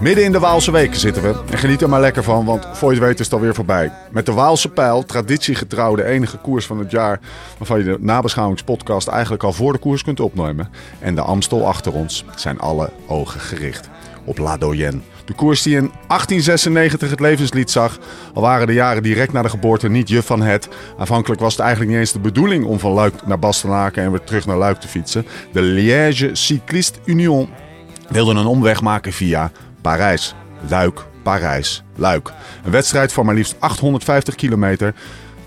Midden in de Waalse weken zitten we en geniet er maar lekker van, want voor je het weet is het alweer voorbij. Met de Waalse pijl, traditiegetrouw de enige koers van het jaar waarvan je de nabeschouwingspodcast eigenlijk al voor de koers kunt opnemen. En de Amstel achter ons zijn alle ogen gericht op La Doyenne. De koers die in 1896 het levenslied zag, al waren de jaren direct na de geboorte niet je van het. Aanvankelijk was het eigenlijk niet eens de bedoeling om van Luik naar Bastenaken en weer terug naar Luik te fietsen. De Liège Cycliste Union wilde een omweg maken via Parijs, Luik, Parijs, Luik. Een wedstrijd van maar liefst 850 kilometer.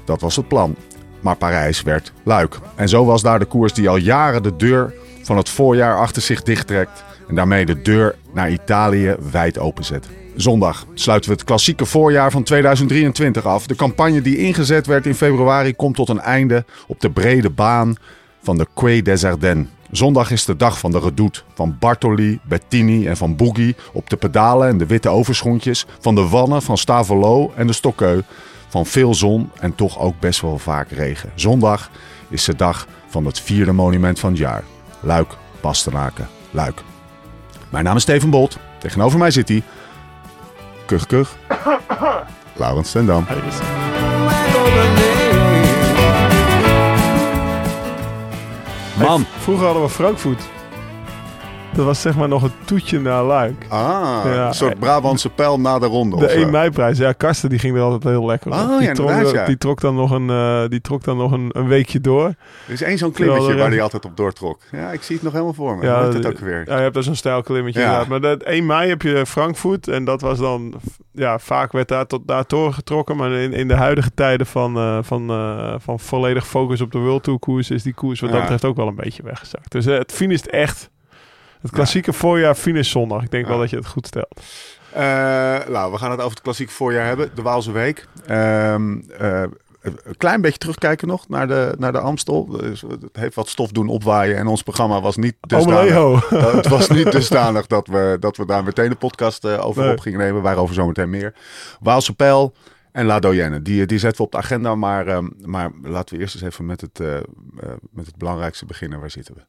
Dat was het plan. Maar Parijs werd Luik. En zo was daar de koers die al jaren de deur van het voorjaar achter zich dichttrekt. En daarmee de deur naar Italië wijd openzet. Zondag sluiten we het klassieke voorjaar van 2023 af. De campagne die ingezet werd in februari komt tot een einde op de brede baan van de Quai des Ardennes. Zondag is de dag van de redoute. Van Bartoli, Bettini en van Boogie op de pedalen en de witte overschoentjes. Van de wannen van Stavolo en de Stokkeu. Van veel zon en toch ook best wel vaak regen. Zondag is de dag van het vierde monument van het jaar. Luik, Bastenaken, Luik. Mijn naam is Steven Bolt. Tegenover mij zit hij. Kuch, kuch. Laurens Stendam. Man. Vroeger hadden we Frankfurt. Dat was zeg maar nog een toetje naar Luik. Ah, Ja. een soort Brabantse pijl na de ronde. De of zo. 1 mei-prijs. Ja, Karsten die ging er altijd heel lekker op. Oh, die, ja, trok, ja. die trok dan nog een, eh, die trok dan nog een, een weekje door. Er is één zo'n klimmetje waar hij altijd op doortrok. Ja, ik zie het nog helemaal voor me. Ja, het ook weer. Ja, je hebt dus een stijl klimmetje Ja. Maar dat 1 mei heb je Frankfurt. En dat was dan... Ja, vaak werd daar tot daar doorgetrokken. Maar in, in de huidige tijden van, eh, van, eh, van volledig focus op de World Tour koers... is die koers wat dat betreft ook wel een beetje weggezakt. Dus eh, het finisht echt... Het klassieke voorjaar finish zondag. Ik denk wel dat je het goed stelt. Eh, nou, we gaan het over het klassieke voorjaar hebben. De Waalse Week. Ehm, eh, een klein beetje terugkijken nog naar de, naar de Amstel. Dus het heeft wat stof doen opwaaien. En ons programma was niet dusdanig. Eh, het was niet dusdanig dat we, dat we daar meteen een podcast eh, over Nee. op gingen nemen. Waarover zometeen meer. Waalse Pijl en La Doyenne. Die, die zetten we op de agenda. Maar, ehm, maar laten we eerst eens even met het, met het belangrijkste beginnen. Waar zitten we?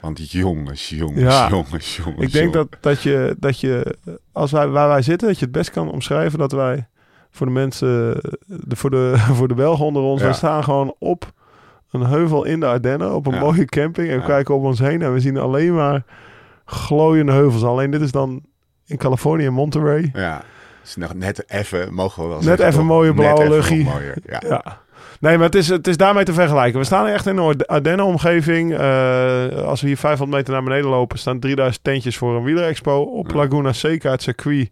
Want jongens, jongens, Ja. jongens, jongens. Ik denk dat, dat je, dat je als wij, waar wij zitten, dat je het best kan omschrijven dat wij voor de mensen, de, voor, de, voor de Belgen onder ons, Ja. wij staan gewoon op een heuvel in de Ardennen, op een Ja. mooie camping. En we kijken om ons heen en we zien alleen maar glooiende heuvels. Alleen dit is dan in Californië, in Monterey. Ja, is nog net even, mogen we wel Net zeggen, even toch? mooie blauwe luchtje. Ja. Nee, maar het is, het is daarmee te vergelijken. We staan echt in een Ardennen-omgeving. Eh, als we hier 500 meter naar beneden lopen, staan 3000 tentjes voor een wielerexpo op. Laguna Seca, het circuit.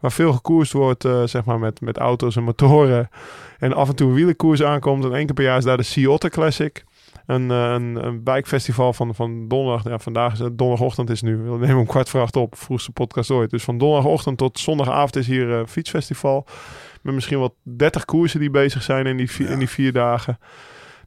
Waar veel gekoerst wordt, eh, zeg maar, met, met auto's en motoren. En af en toe een wielerkoers aankomt. En één keer per jaar is daar de Sea Classic. Een, eh, een, een bikefestival van, van donderdag. Ja, vandaag is het donderdagochtend is nu. We nemen om kwart voor acht op. Vroegste podcast ooit. Dus van donderdagochtend tot zondagavond is hier een fietsfestival. Met misschien wel 30 koersen die bezig zijn in die, vier, Ja. in die vier dagen.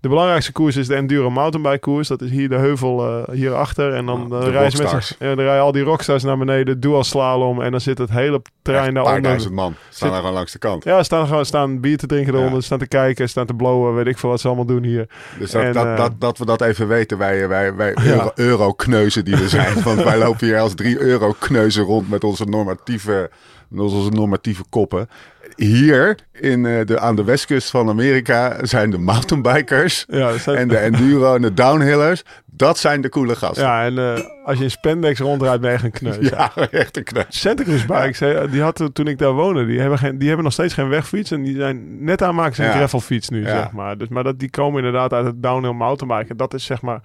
De belangrijkste koers is de Enduro Mountainbike koers. Dat is hier de heuvel eh, hierachter. En dan de rijden, met ja, dan rijden al die rockstars naar beneden. Dual slalom. En dan zit het hele terrein Een paar daaronder. duizend man staan daar gewoon langs de kant. Ja, staan gewoon staan bier te drinken eronder. Staan te kijken, staan te blowen. Weet ik veel wat ze allemaal doen hier. Dus dat, En, dat, eh, dat, dat we dat even weten, wij, wij, wij Ja. euro, eurokneuzen die we zijn. Want wij lopen hier als drie eurokneuzen rond met onze normatieve, met onze normatieve koppen. Hier in, eh, de, aan de westkust van Amerika zijn de mountainbikers Ja, zijn- en de enduro en de downhillers. Dat zijn de coole gasten. ja en eh, als je in spandex rondrijdt, ben je echt een kneus. Ja, echt een kneus. Santa Cruz Bikes, die hadden toen ik daar woonde, die hebben, geen, die hebben nog steeds geen wegfiets. En die zijn net aan maken Ja. gravelfiets nu, zeg maar. Dus, maar dat, die komen inderdaad uit het downhill mountainbiken. En dat is zeg maar,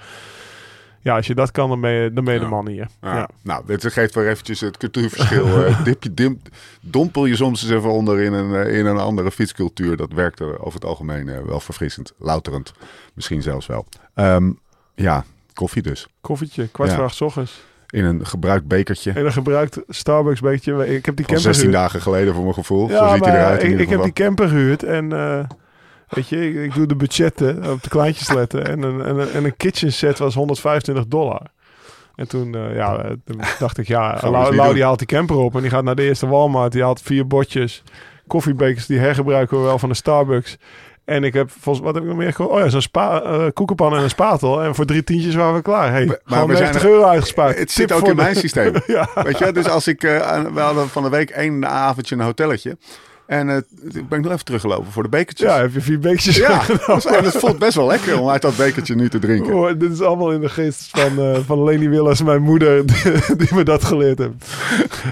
ja, als je dat kan, dan ben je, dan ben je Ja. de man hier. Ja. Ja. Nou, dit geeft wel eventjes het cultuurverschil. eh, dip je, dim, dompel je soms eens even onder in een, eh, in een andere fietscultuur. Dat werkt er over het algemeen eh, wel verfrissend, louterend. Misschien zelfs wel. Ehm, ja, koffie dus. Koffietje, kwart voor acht ochtends. In een gebruikt bekertje. En een gebruikt Starbucks beetje. Ik heb die Van camper 16 gehuurd. dagen geleden voor mijn gevoel. Zo Ja, ziet hij eruit in ik, ik heb die camper gehuurd en Weet je, ik, ik doe de budgetten op de kleintjes letten. En een, en, een, en een kitchen set was 125 dollar. En toen, eh, ja, eh, toen dacht ik, ja, Lau, die haalt die camper op en die gaat naar de eerste Walmart. Die haalt vier botjes koffiebekers, die hergebruiken we wel van de Starbucks. En ik heb, volgens wat heb ik nog meer gehoord? Oh ja, zo'n spa, eh, koekenpan en een spatel. En voor drie tientjes waren we klaar. Hey, Maar gewoon we zijn 90 euro uitgespaard. Het zit ook in de- mijn systeem. ja. Weet je, dus als ik, aan- we hadden van de week één avondje een hotelletje. En eh, ik ben nog even teruggelopen voor de bekertjes. ja, heb je vier bekertjes Ja, en het voelt best wel lekker om uit dat bekertje nu te drinken. Oh, dit is allemaal in de geest van, eh van Leni Willis, mijn moeder, die, die me dat geleerd heeft.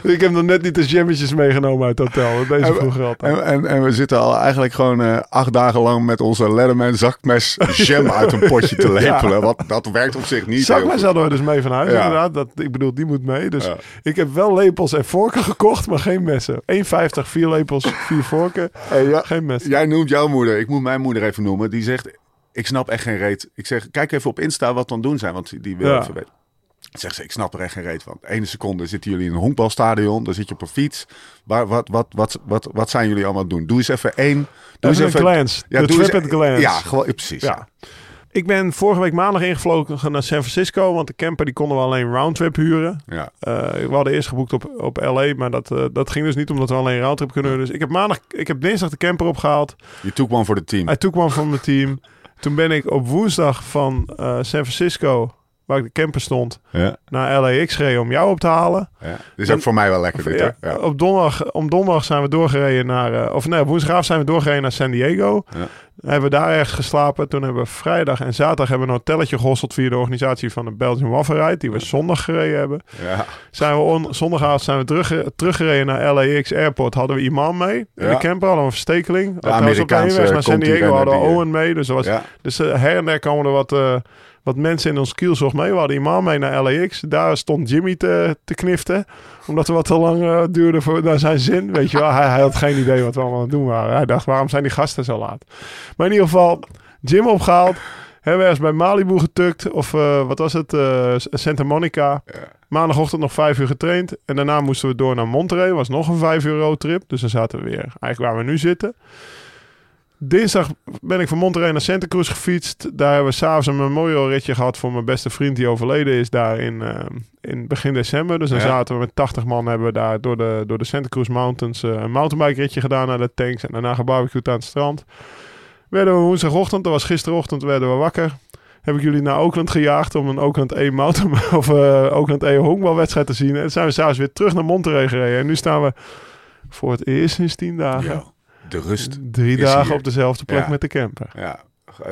ik heb nog net niet de jammetjes meegenomen uit het hotel. Deze En- vroeger altijd. En, en, en we zitten al eigenlijk gewoon eh, acht dagen lang met onze Letterman zakmes jam uit een potje te lepelen. Wat, dat werkt op zich niet Zakmes hadden we dus mee van huis, Ja. inderdaad. Dat, ik bedoel, die moet mee. Dus Ja. ik heb wel lepels en vorken gekocht, maar geen messen. 1,50, vier lepels, vier vorken, Hey, ja, geen messen. jij noemt jouw moeder. Ik moet mijn moeder even noemen. Die zegt, ik snap echt geen reet. Ik zeg, kijk even op Insta wat dan doen zijn. Want die wil Ja. even weten. Zegt ze, ik snap er echt geen reet van. Ene seconde zitten jullie in een honkbalstadion. Dan zit je op een fiets. Waar, wat, wat, wat, wat, wat zijn jullie allemaal doen? Doe eens even één. Doe Even eens een glance. Ja, de doe eens- glance. Ja, gewoon, ja, precies. Ja. Ik ben vorige week maandag ingevlogen naar San Francisco, want de camper die konden we alleen roundtrip huren. Ja. Eh, we hadden eerst geboekt op, op LA, maar dat, eh, dat ging dus niet omdat we alleen roundtrip kunnen huren. Dus ik heb maandag, ik heb dinsdag de camper opgehaald. Je took one voor de team. I took one van mijn team. Toen ben ik op woensdag van eh, San Francisco, waar ik de camper stond, Ja, naar LAX gereden om jou op te halen. ja. Dit is ook voor mij wel lekker dit, Ja, hè? Ja. Op donderdag, om donderdag zijn we doorgereden naar, eh, of nee, op woensdagavond zijn we doorgereden naar San Diego. Ja. Hebben we daar ergens geslapen. Toen hebben we vrijdag en zaterdag hebben we een hotelletje gehosseld via de organisatie van de Belgian Waffle Ride, die we zondag gereden hebben. Ja. Zijn we on, zondagavond zijn we terug, teruggereden naar LAX Airport. Hadden we Iman mee in de camper, hadden we een verstekeling. Op de Amerikaanse heenweg naar San Diego hadden we eh, Owen mee. Dus, was, Ja. dus eh, her en der komen er wat, eh, wat mensen in ons kielzog mee. We hadden Iman mee naar LAX. Daar stond Jimmy te, te kniften. Omdat we wat te lang eh, duurde voor naar zijn zin. Weet je wel, hij, hij had geen idee wat we allemaal aan het doen waren. Hij dacht, waarom zijn die gasten zo laat? Maar in ieder geval, Jim opgehaald. Hebben we ergens bij Malibu getukt. Of eh, wat was het? eh, Santa Monica. Maandagochtend nog vijf uur getraind. En daarna moesten we door naar Monterey. Was nog een vijf uur roadtrip. Dus dan zaten we weer eigenlijk waar we nu zitten. Dinsdag ben ik van Monterey naar Santa Cruz gefietst. Daar hebben we s'avonds een memorial ritje gehad voor mijn beste vriend die overleden is daar in, eh, in begin december. Dus dan Ja. zaten we met 80 man hebben we daar door de, door de Santa Cruz Mountains eh, een mountainbike ritje gedaan naar de tanks. En daarna gebarbecued aan het strand. Werden we woensdagochtend, dat was gisterochtend, werden we wakker. Heb ik jullie naar Oakland gejaagd om een Oakland E mountain of eh, Oakland E honkbalwedstrijd te zien. En zijn we s'avonds weer terug naar Monterey gereden. En nu staan we voor het eerst sinds tien dagen Ja. De rust. Drie dagen hier. op dezelfde plek Ja. met de camper. Ja.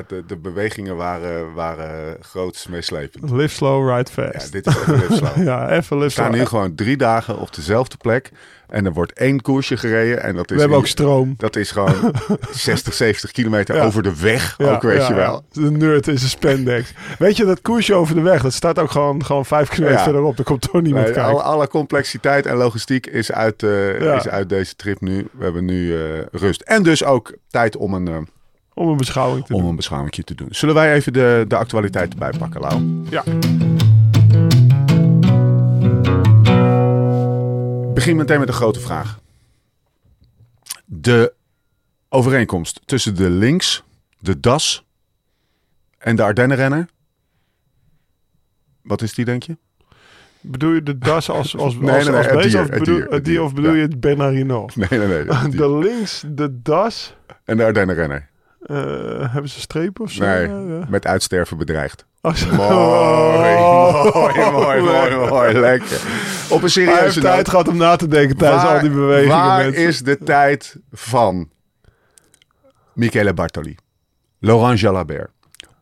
De, de bewegingen waren, waren groots meeslepend. Live slow, ride Ja, fast. dit is even live slow. Ja, even We live staan slow. nu gewoon drie dagen op dezelfde plek. En er wordt één koersje gereden. En dat is, We hebben ook stroom. dat is gewoon 60, 70 kilometer Ja. over de weg. Ja, ook, weet ja, je wel. ja. De nerd is een spandex. Weet je, dat koersje over de weg, dat staat ook gewoon, gewoon vijf kilometer Ja. verderop. Daar komt toch niemand Nee, kijken. alle, alle complexiteit en logistiek is uit, eh, Ja. is uit deze trip nu. We hebben nu eh, rust. En dus ook tijd om een, eh, Om een beschouwing te om doen. een beschouwing te doen. Zullen wij even de, de actualiteit erbij pakken, Lau? Ja. Begin meteen met een grote vraag. De overeenkomst tussen de links, de DAS en de Ardennenrenner. Wat is die, denk je? Bedoel je de das als, als, Nee, als, nee, nee, als het beest? dier, Of bedoel, dier, of bedoel Ja. je het Bernardino? Nee, nee, nee. De links, de das. En de Ardennenrenner. Eh, hebben ze strepen of zo? Nee, met uitsterven bedreigd. Oh. Mooi, mooi, mooi, mooi, mooi, lekker. Op een Hij serieuze heeft tijd noot. gehad om na te denken tijdens Waar- al die bewegingen. Waar mensen. is de tijd van Michele Bartoli, Laurent Jalabert,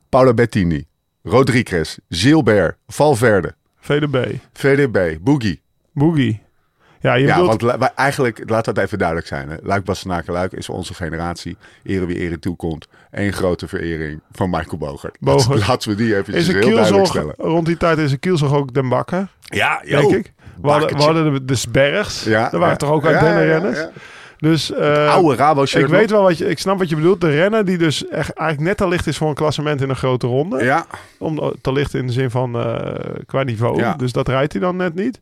Paolo Bettini, Rodriguez, Gilbert, Valverde, VDB. VDB, Boogie? Boogie. Ja, je Ja, bedoelt... want eigenlijk, laat dat even duidelijk zijn. Hè. Luik Bastenaken Luik is onze generatie. Ere wie ere toekomt. Eén grote verering van Michael Bogert. Bogert. Laten, laten we die even heel duidelijk kielzog, stellen. rond die tijd is een kielzog ook Den Bakker, Ja, denk ik. We hadden, we hadden de, de Sbergs, Ja, daar waren ja. toch ook uit Ja, renners. Dus eh, Oude Rabo-shirt. ik weet wel wat je, ik snap wat je bedoelt. De renner die dus echt eigenlijk net te licht is voor een klassement in een grote ronde. Ja, Om te licht in de zin van eh, qua niveau. Ja. Dus dat rijdt hij dan net niet.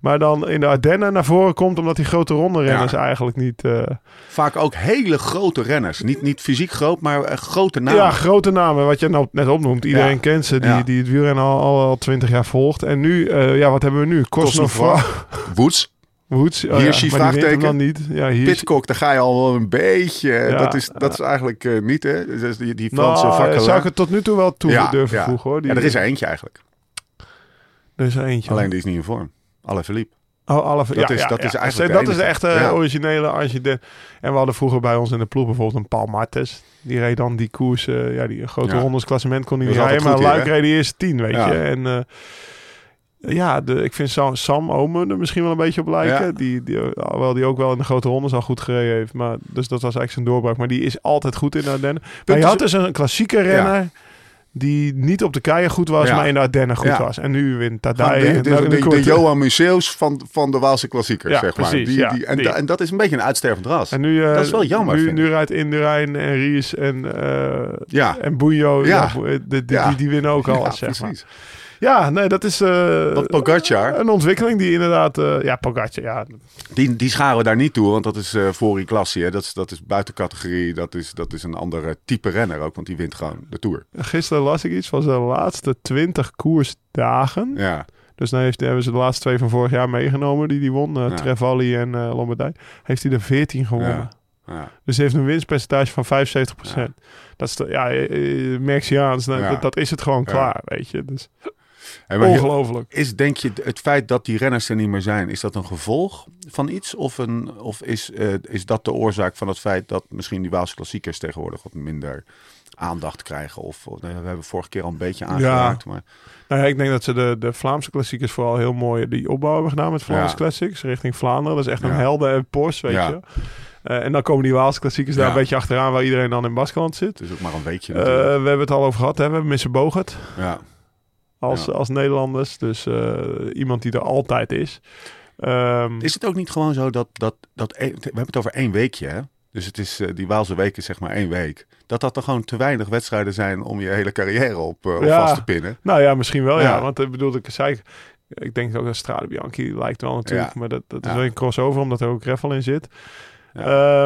Maar dan in de Ardennen naar voren komt omdat die grote ronde renners Ja. eigenlijk niet... eh, vaak ook hele grote renners. Niet, niet fysiek groot, maar eh, grote namen. Ja, grote namen, wat je nou net opnoemt. Iedereen Ja. kent ze, die, Ja. die het wielrennen al, al, al 20 jaar volgt. En nu, eh, ja, wat hebben we nu? Cosnefroid. Woods, Woods. Oh, wint hem vraagteken. dan niet. Ja, hier Pitcock, daar ga je al wel een beetje. Ja. dat, is, dat is eigenlijk eh, niet, hè? Dus die, die Franse nou, vakken. zou ik het tot nu toe wel toe Ja, durven ja. voegen, hoor. Die, Ja, er is er eentje eigenlijk. er is er eentje. Alleen die is niet in vorm. Alle Philippe. Oh, alle, Dat ja, is- ja, dat ja. is eigenlijk Dat is de echte originele Argentijn. En we hadden vroeger bij ons in de ploeg bijvoorbeeld een Paul Martes. Die reed dan die koers, eh, ja, die grote rondes klassement kon hij niet rijden. Maar Luik reed de eerste tien, weet je. En eh, ja, de, ik vind Sam, Sam Omen er misschien wel een beetje op lijken. Die, die, alhoewel die ook wel in de grote rondes al goed gereden heeft. Maar, dus dat was eigenlijk zijn doorbraak. Maar die is altijd goed in de Ardennen. Maar je had dus een klassieke renner... Die niet op de keien goed was, Ja. maar in de Ardennen goed Ja. was. En nu wint Tadij. de, de, Johan Museus van, van de Waalse klassiekers, Ja, zeg maar. precies, Die, ja, die, en, die. da- en dat is een beetje een uitstervend ras. En nu, eh, Dat is wel jammer, Nu, nu rijdt Indurain en Ries en, eh ja, en Bunjo. Ja. Ja. de- de- die, die, die winnen ook ja, alles, zeg maar. Ja, nee, dat is Want Pogacar, een ontwikkeling die inderdaad... eh, ja, Pogacar, ja. die, die scharen we daar niet toe, want dat is eh Fori Klassie. Hè. Dat, is, dat is buiten categorie, dat is, dat is een andere type renner ook, want die wint gewoon de Tour. Gisteren las ik iets van zijn laatste 20 koersdagen. Ja, Dus dan heeft, hebben ze de laatste twee van vorig jaar meegenomen die die won. Ja. Trevally en eh Lombardij. Heeft hij er 14 gewonnen. Ja. ja. Dus heeft een winstpercentage van 75%. Dat is de, ja, Merciaans, nou, Ja. dat, dat is het gewoon klaar, weet je. Dus Heel- ongelooflijk. is denk je het feit dat die renners er niet meer zijn, is dat een gevolg van iets? Of, een, of is, eh, is dat de oorzaak van het feit dat misschien die Waalse klassiekers tegenwoordig wat minder aandacht krijgen? Of, of- nou we hebben vorige keer al een beetje aangeraakt. Maar, Nou ja, ik denk dat ze de, de Vlaamse klassiekers vooral heel mooi die opbouw hebben gedaan met Vlaamse Ja. Classics richting Vlaanderen. Dat is echt een helden en Porsche, weet je. Eh, en dan komen die Waalse klassiekers daar een beetje achteraan waar iedereen dan in Baskeland zit. is ook maar een weekje Eh, we hebben het al over gehad, hè? we hebben Misse Bogert ja. Als, Ja. als Nederlanders. Dus eh, iemand die er altijd is. Ehm, Is het ook niet gewoon zo dat, dat, dat één- we hebben het over één weekje, hè? Dus het is, eh, die Waalse week is zeg maar één week. Dat dat er gewoon te weinig wedstrijden zijn om je hele carrière op, eh, op Ja. vast te pinnen. Nou ja, misschien wel ja. Ja. Want ik bedoel, ik zei, ik denk ook dat Strade Bianchi lijkt wel natuurlijk. Ja. Maar dat, dat is wel een crossover, omdat er ook gravel in zit. Ja.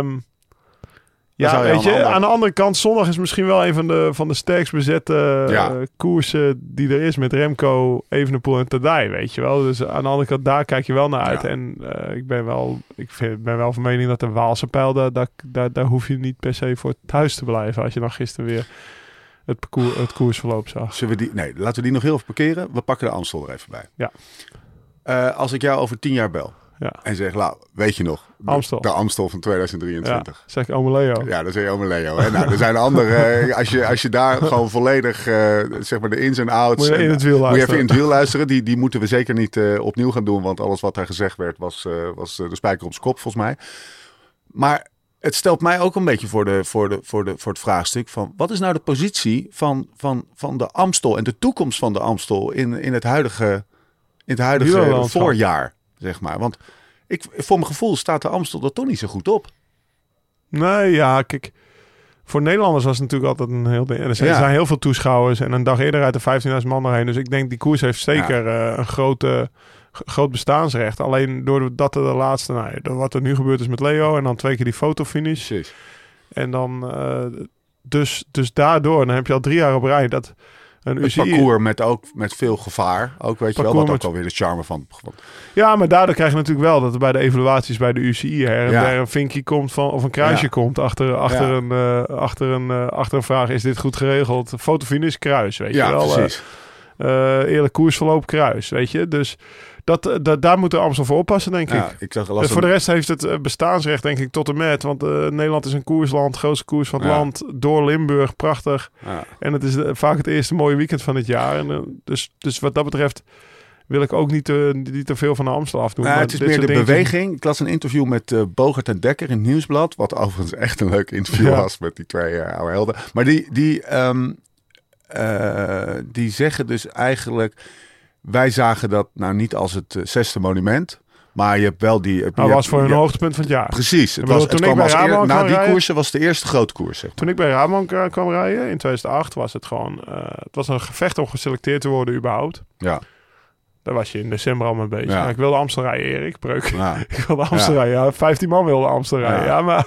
Ja, je weet aan je, de andere- aan de andere kant, zondag is misschien wel een van de, van de sterkst bezette Ja. eh, koersen die er is met Remco, Evenepoel en Tadij, weet je wel. Dus aan de andere kant, daar kijk je wel naar uit. Ja. En eh, ik ben wel, ik vind, ben wel van mening dat de Waalse pijl, daar, daar, daar, daar hoef je niet per se voor thuis te blijven. Als je dan gisteren weer het, parcours, het koersverloop zag. Zullen we die, nee, laten we die nog heel even parkeren. We pakken de Amstel er even bij. Ja. Eh, als ik jou over tien jaar bel Ja. en zeg, nou, weet je nog? De, Amstel. De Amstel van Ja, 2023. zeg ik Ome Leo. Ja, dat Ome Leo. Hè? Nou, er zijn andere. eh, als, je, als je daar gewoon volledig, eh, zeg maar, de ins en outs. Moet je in het wiel Moet je even luisteren. in het wiel luisteren. Die, die moeten we zeker niet eh, opnieuw gaan doen. Want alles wat daar gezegd werd was, was de spijker op zijn kop, volgens mij. Maar het stelt mij ook een beetje voor, de, voor, de, voor, de, voor het vraagstuk van... wat is nou de positie van, van, van de Amstel en de toekomst van de Amstel in, in het huidige, in het huidige voorjaar, zeg maar. Want ik, voor mijn gevoel staat de Amstel er toch niet zo goed op. Nee, ja, kijk. Voor Nederlanders was het natuurlijk altijd een heel ding. En er zijn, Ja. heel veel toeschouwers. En een dag eerder uit de 15.000 man erheen. Dus ik denk die koers heeft zeker eh, een grote, groot bestaansrecht. Alleen doordat er de laatste, nou, door wat er nu gebeurd is met Leo. En dan twee keer die fotofinish. Precies. En dan, eh, dus, dus daardoor, dan heb je al drie jaar op rij dat een Het parcours met, ook, met veel gevaar. Ook weet je wel, wat ook met- alweer de charme van... Ja, maar daardoor krijg je natuurlijk wel dat er bij de evaluaties bij de UCI her en Ja. der een vinkje komt van of een kruisje Ja. komt achter, achter, Ja. een, eh, achter, een, eh, achter een vraag: is dit goed geregeld? Fotofinish kruis, weet ja, je wel? precies. Eh, eh, eerlijk koersverloop kruis, weet je? Dus dat, eh, dat, daar moet de Amstel voor oppassen, denk Ja, ik. ik zag last voor de rest heeft het eh, bestaansrecht, denk ik, tot en met. Want eh, Nederland is een koersland, grootste koers van het Ja. land. Door Limburg, prachtig. ja. En het is eh, vaak het eerste mooie weekend van het jaar. En, eh, dus, dus wat dat betreft wil ik ook niet, te niet te veel van de Amstel afdoen. Nou, Maar het is meer de beweging. Ik las een interview met eh Bogert en Dekker in het Nieuwsblad. Wat overigens echt een leuk interview Ja. was met die twee eh, oude helden. Maar die, die, ehm, eh, die zeggen dus eigenlijk... Wij zagen dat nou niet als het eh, zesde monument... Maar je hebt wel die... Dat hebt- was voor hun hoogtepunt van het jaar. Precies. Het bedoel, was, het toen ik kwam bij als eer- na kwam die rijden- koersen was de eerste grote koers. Zeg maar. Toen ik bij Rabank eh, kwam rijden in 2008 was het gewoon... eh, het was een gevecht om geselecteerd te worden überhaupt. Ja. Daar was je in december al mee bezig. Ja. Maar ik wilde Amstel rijden, Erik. Breuk. Ja. Ik wilde Amstel Ja. rijden. Ja, 15 man wilde Amstel rijden. Ja, maar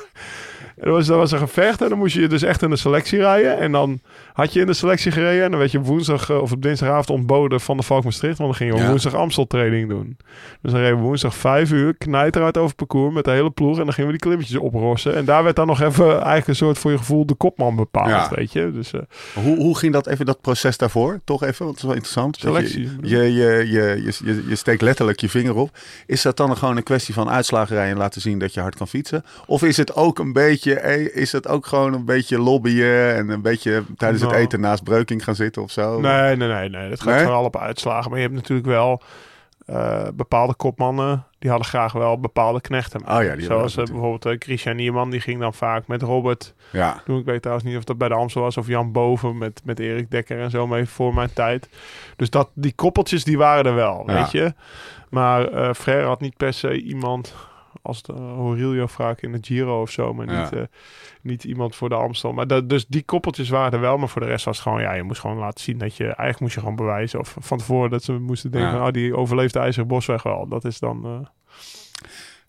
er was, er was een gevecht en dan moest je dus echt in de selectie rijden. En dan had je in de selectie gereden en dan werd je op woensdag eh, of op dinsdagavond ontboden van de Valk Maastricht. Want dan gingen we Ja. woensdag Amstel training doen. Dus dan reden we woensdag vijf uur knijteruit over het parcours met de hele ploeg. En dan gingen we die klimmetjes oprossen. En daar werd dan nog even eigenlijk een soort voor je gevoel de kopman bepaald, Ja. weet je. Dus eh, Hoe, hoe ging dat even, dat proces daarvoor? Toch even, want het is wel interessant. Dat je- Selectie. Je, je, je, je, je, je steekt letterlijk je vinger op. Is dat dan gewoon een kwestie van uitslagerij en laten zien dat je hard kan fietsen? Of is het ook een beetje, eh, is het ook gewoon een beetje lobbyen en een beetje tijdens het Nou. eten naast Breuking gaan zitten of zo? Nee, nee, nee, nee. Dat gaat Nee? vooral op uitslagen. Maar je hebt natuurlijk wel eh, bepaalde kopmannen. Die hadden graag wel bepaalde knechten. Oh ja, die Zoals eh, bijvoorbeeld eh, Christian Nierman. Die ging dan vaak met Robert. Ja, Toen, ik weet trouwens niet of dat bij de Amstel was. Of Jan Boven met, met Erik Dekker en zo mee voor mijn tijd. Dus dat, die koppeltjes die waren er wel, Ja. weet je. Maar Frère had niet per se iemand als de Horilio vaak in de Giro of zo. Maar Ja. niet, eh, niet iemand voor de Amstel. Maar dat, dus die koppeltjes waren er wel. Maar voor de rest was het gewoon, ja, je moest gewoon laten zien dat je... Eigenlijk moest je gewoon bewijzen. Of van tevoren dat ze moesten denken Ja. van... Oh, die overleeft de IJzeren Bosweg wel. Dat is dan... eh,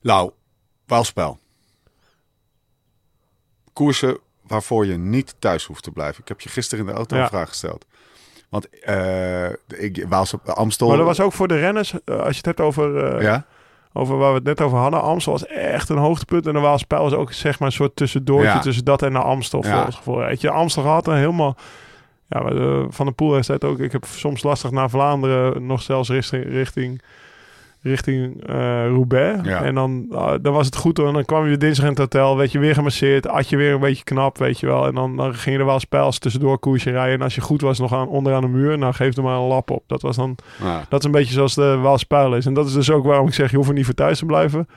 Lau, Waalspel. Koersen waarvoor je niet thuis hoeft te blijven. Ik heb je gisteren in de auto Ja. een vraag gesteld. Want eh ik, Waalse, Amstel... Maar dat was ook voor de renners, als je het hebt over... Ja? Over waar we het net over hadden. Amstel was echt een hoogtepunt. En de Waalspijl was ook zeg maar een soort tussendoortje Ja. tussen dat en de Amstel. Ja. Voor ons gevoel. Weet je, Amstel had een helemaal... Ja, de- Van de Poel heeft het ook. Ik heb soms lastig naar Vlaanderen, nog zelfs richting, richting, richting eh, Roubaix. Ja. En dan, ah, dan was het goed. hoor. En dan kwam je weer dinsdag in het hotel, werd je weer gemasseerd, at je weer een beetje knap, weet je wel. En dan, dan ging je er wel spels tussendoor koersje rijden. En als je goed was, nog aan, onderaan de muur, nou geef er maar een lap op. Dat was dan Ja. dat is een beetje zoals de Waalspuil is. En dat is dus ook waarom ik zeg, je hoeft er niet voor thuis te blijven.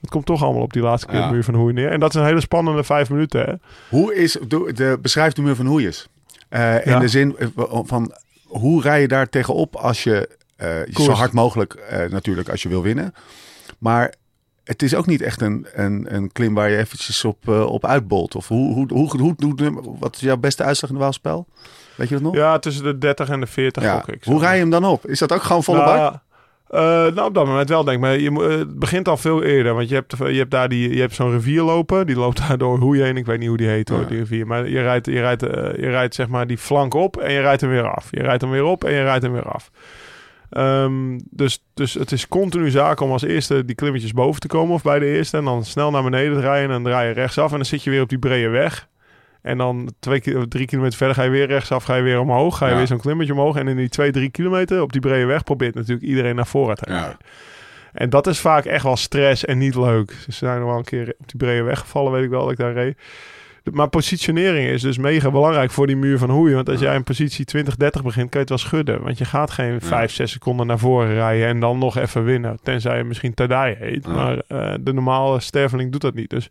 Het komt toch allemaal op die laatste keer Ja. muur van hoe neer. En dat is een hele spannende vijf minuten. Hè? Hoe is, de, de, beschrijf de muur van Hoeijes. Eh in de zin eh, van, hoe rij je daar tegenop als je, zo Koers. hard mogelijk eh, natuurlijk als je wil winnen. Maar het is ook niet echt een, een, een klim waar je eventjes op, eh, op uitbolt. Of hoe, hoe, hoe, hoe, hoe- wat is jouw beste uitslag in de Waalspel? Weet je dat nog? Ja, tussen de 30 en de 40 Ja. gok ik. Hoe rij je hem dan op? Is dat ook gewoon volle nou, bak? eh, nou, op dat moment wel, denk ik. Maar je, eh, het begint al veel eerder. Want je hebt, je hebt daar die, je hebt zo'n rivier lopen. Die loopt daar door hoe je heen. Ik weet niet hoe die heet hoor, Ja. die rivier. Maar je rijdt, je, rijdt, eh, je rijdt zeg maar die flank op en je rijdt hem weer af. Je rijdt hem weer op en je rijdt hem weer af. Ehm, dus, dus het is continu zaak om als eerste die klimmetjes boven te komen of bij de eerste. En dan snel naar beneden rijden en dan draai je rechtsaf. En dan zit je weer op die brede weg. En dan twee, drie kilometer verder ga je weer rechtsaf, ga je weer omhoog. Ga je Ja. weer zo'n klimmetje omhoog. En in die twee, drie kilometer op die brede weg probeert natuurlijk iedereen naar voren te rijden. Ja. En dat is vaak echt wel stress en niet leuk. Ze zijn nog wel een keer op die brede weg gevallen, weet ik wel, dat ik daar reed. Maar positionering is dus mega belangrijk voor die muur van hoeien. Want als jij in positie 20, 30 begint, kan je het wel schudden. Want je gaat geen 5, 6 seconden naar voren rijden en dan nog even winnen. Tenzij je misschien Tadai heet. Maar eh, de normale sterveling doet dat niet. Dus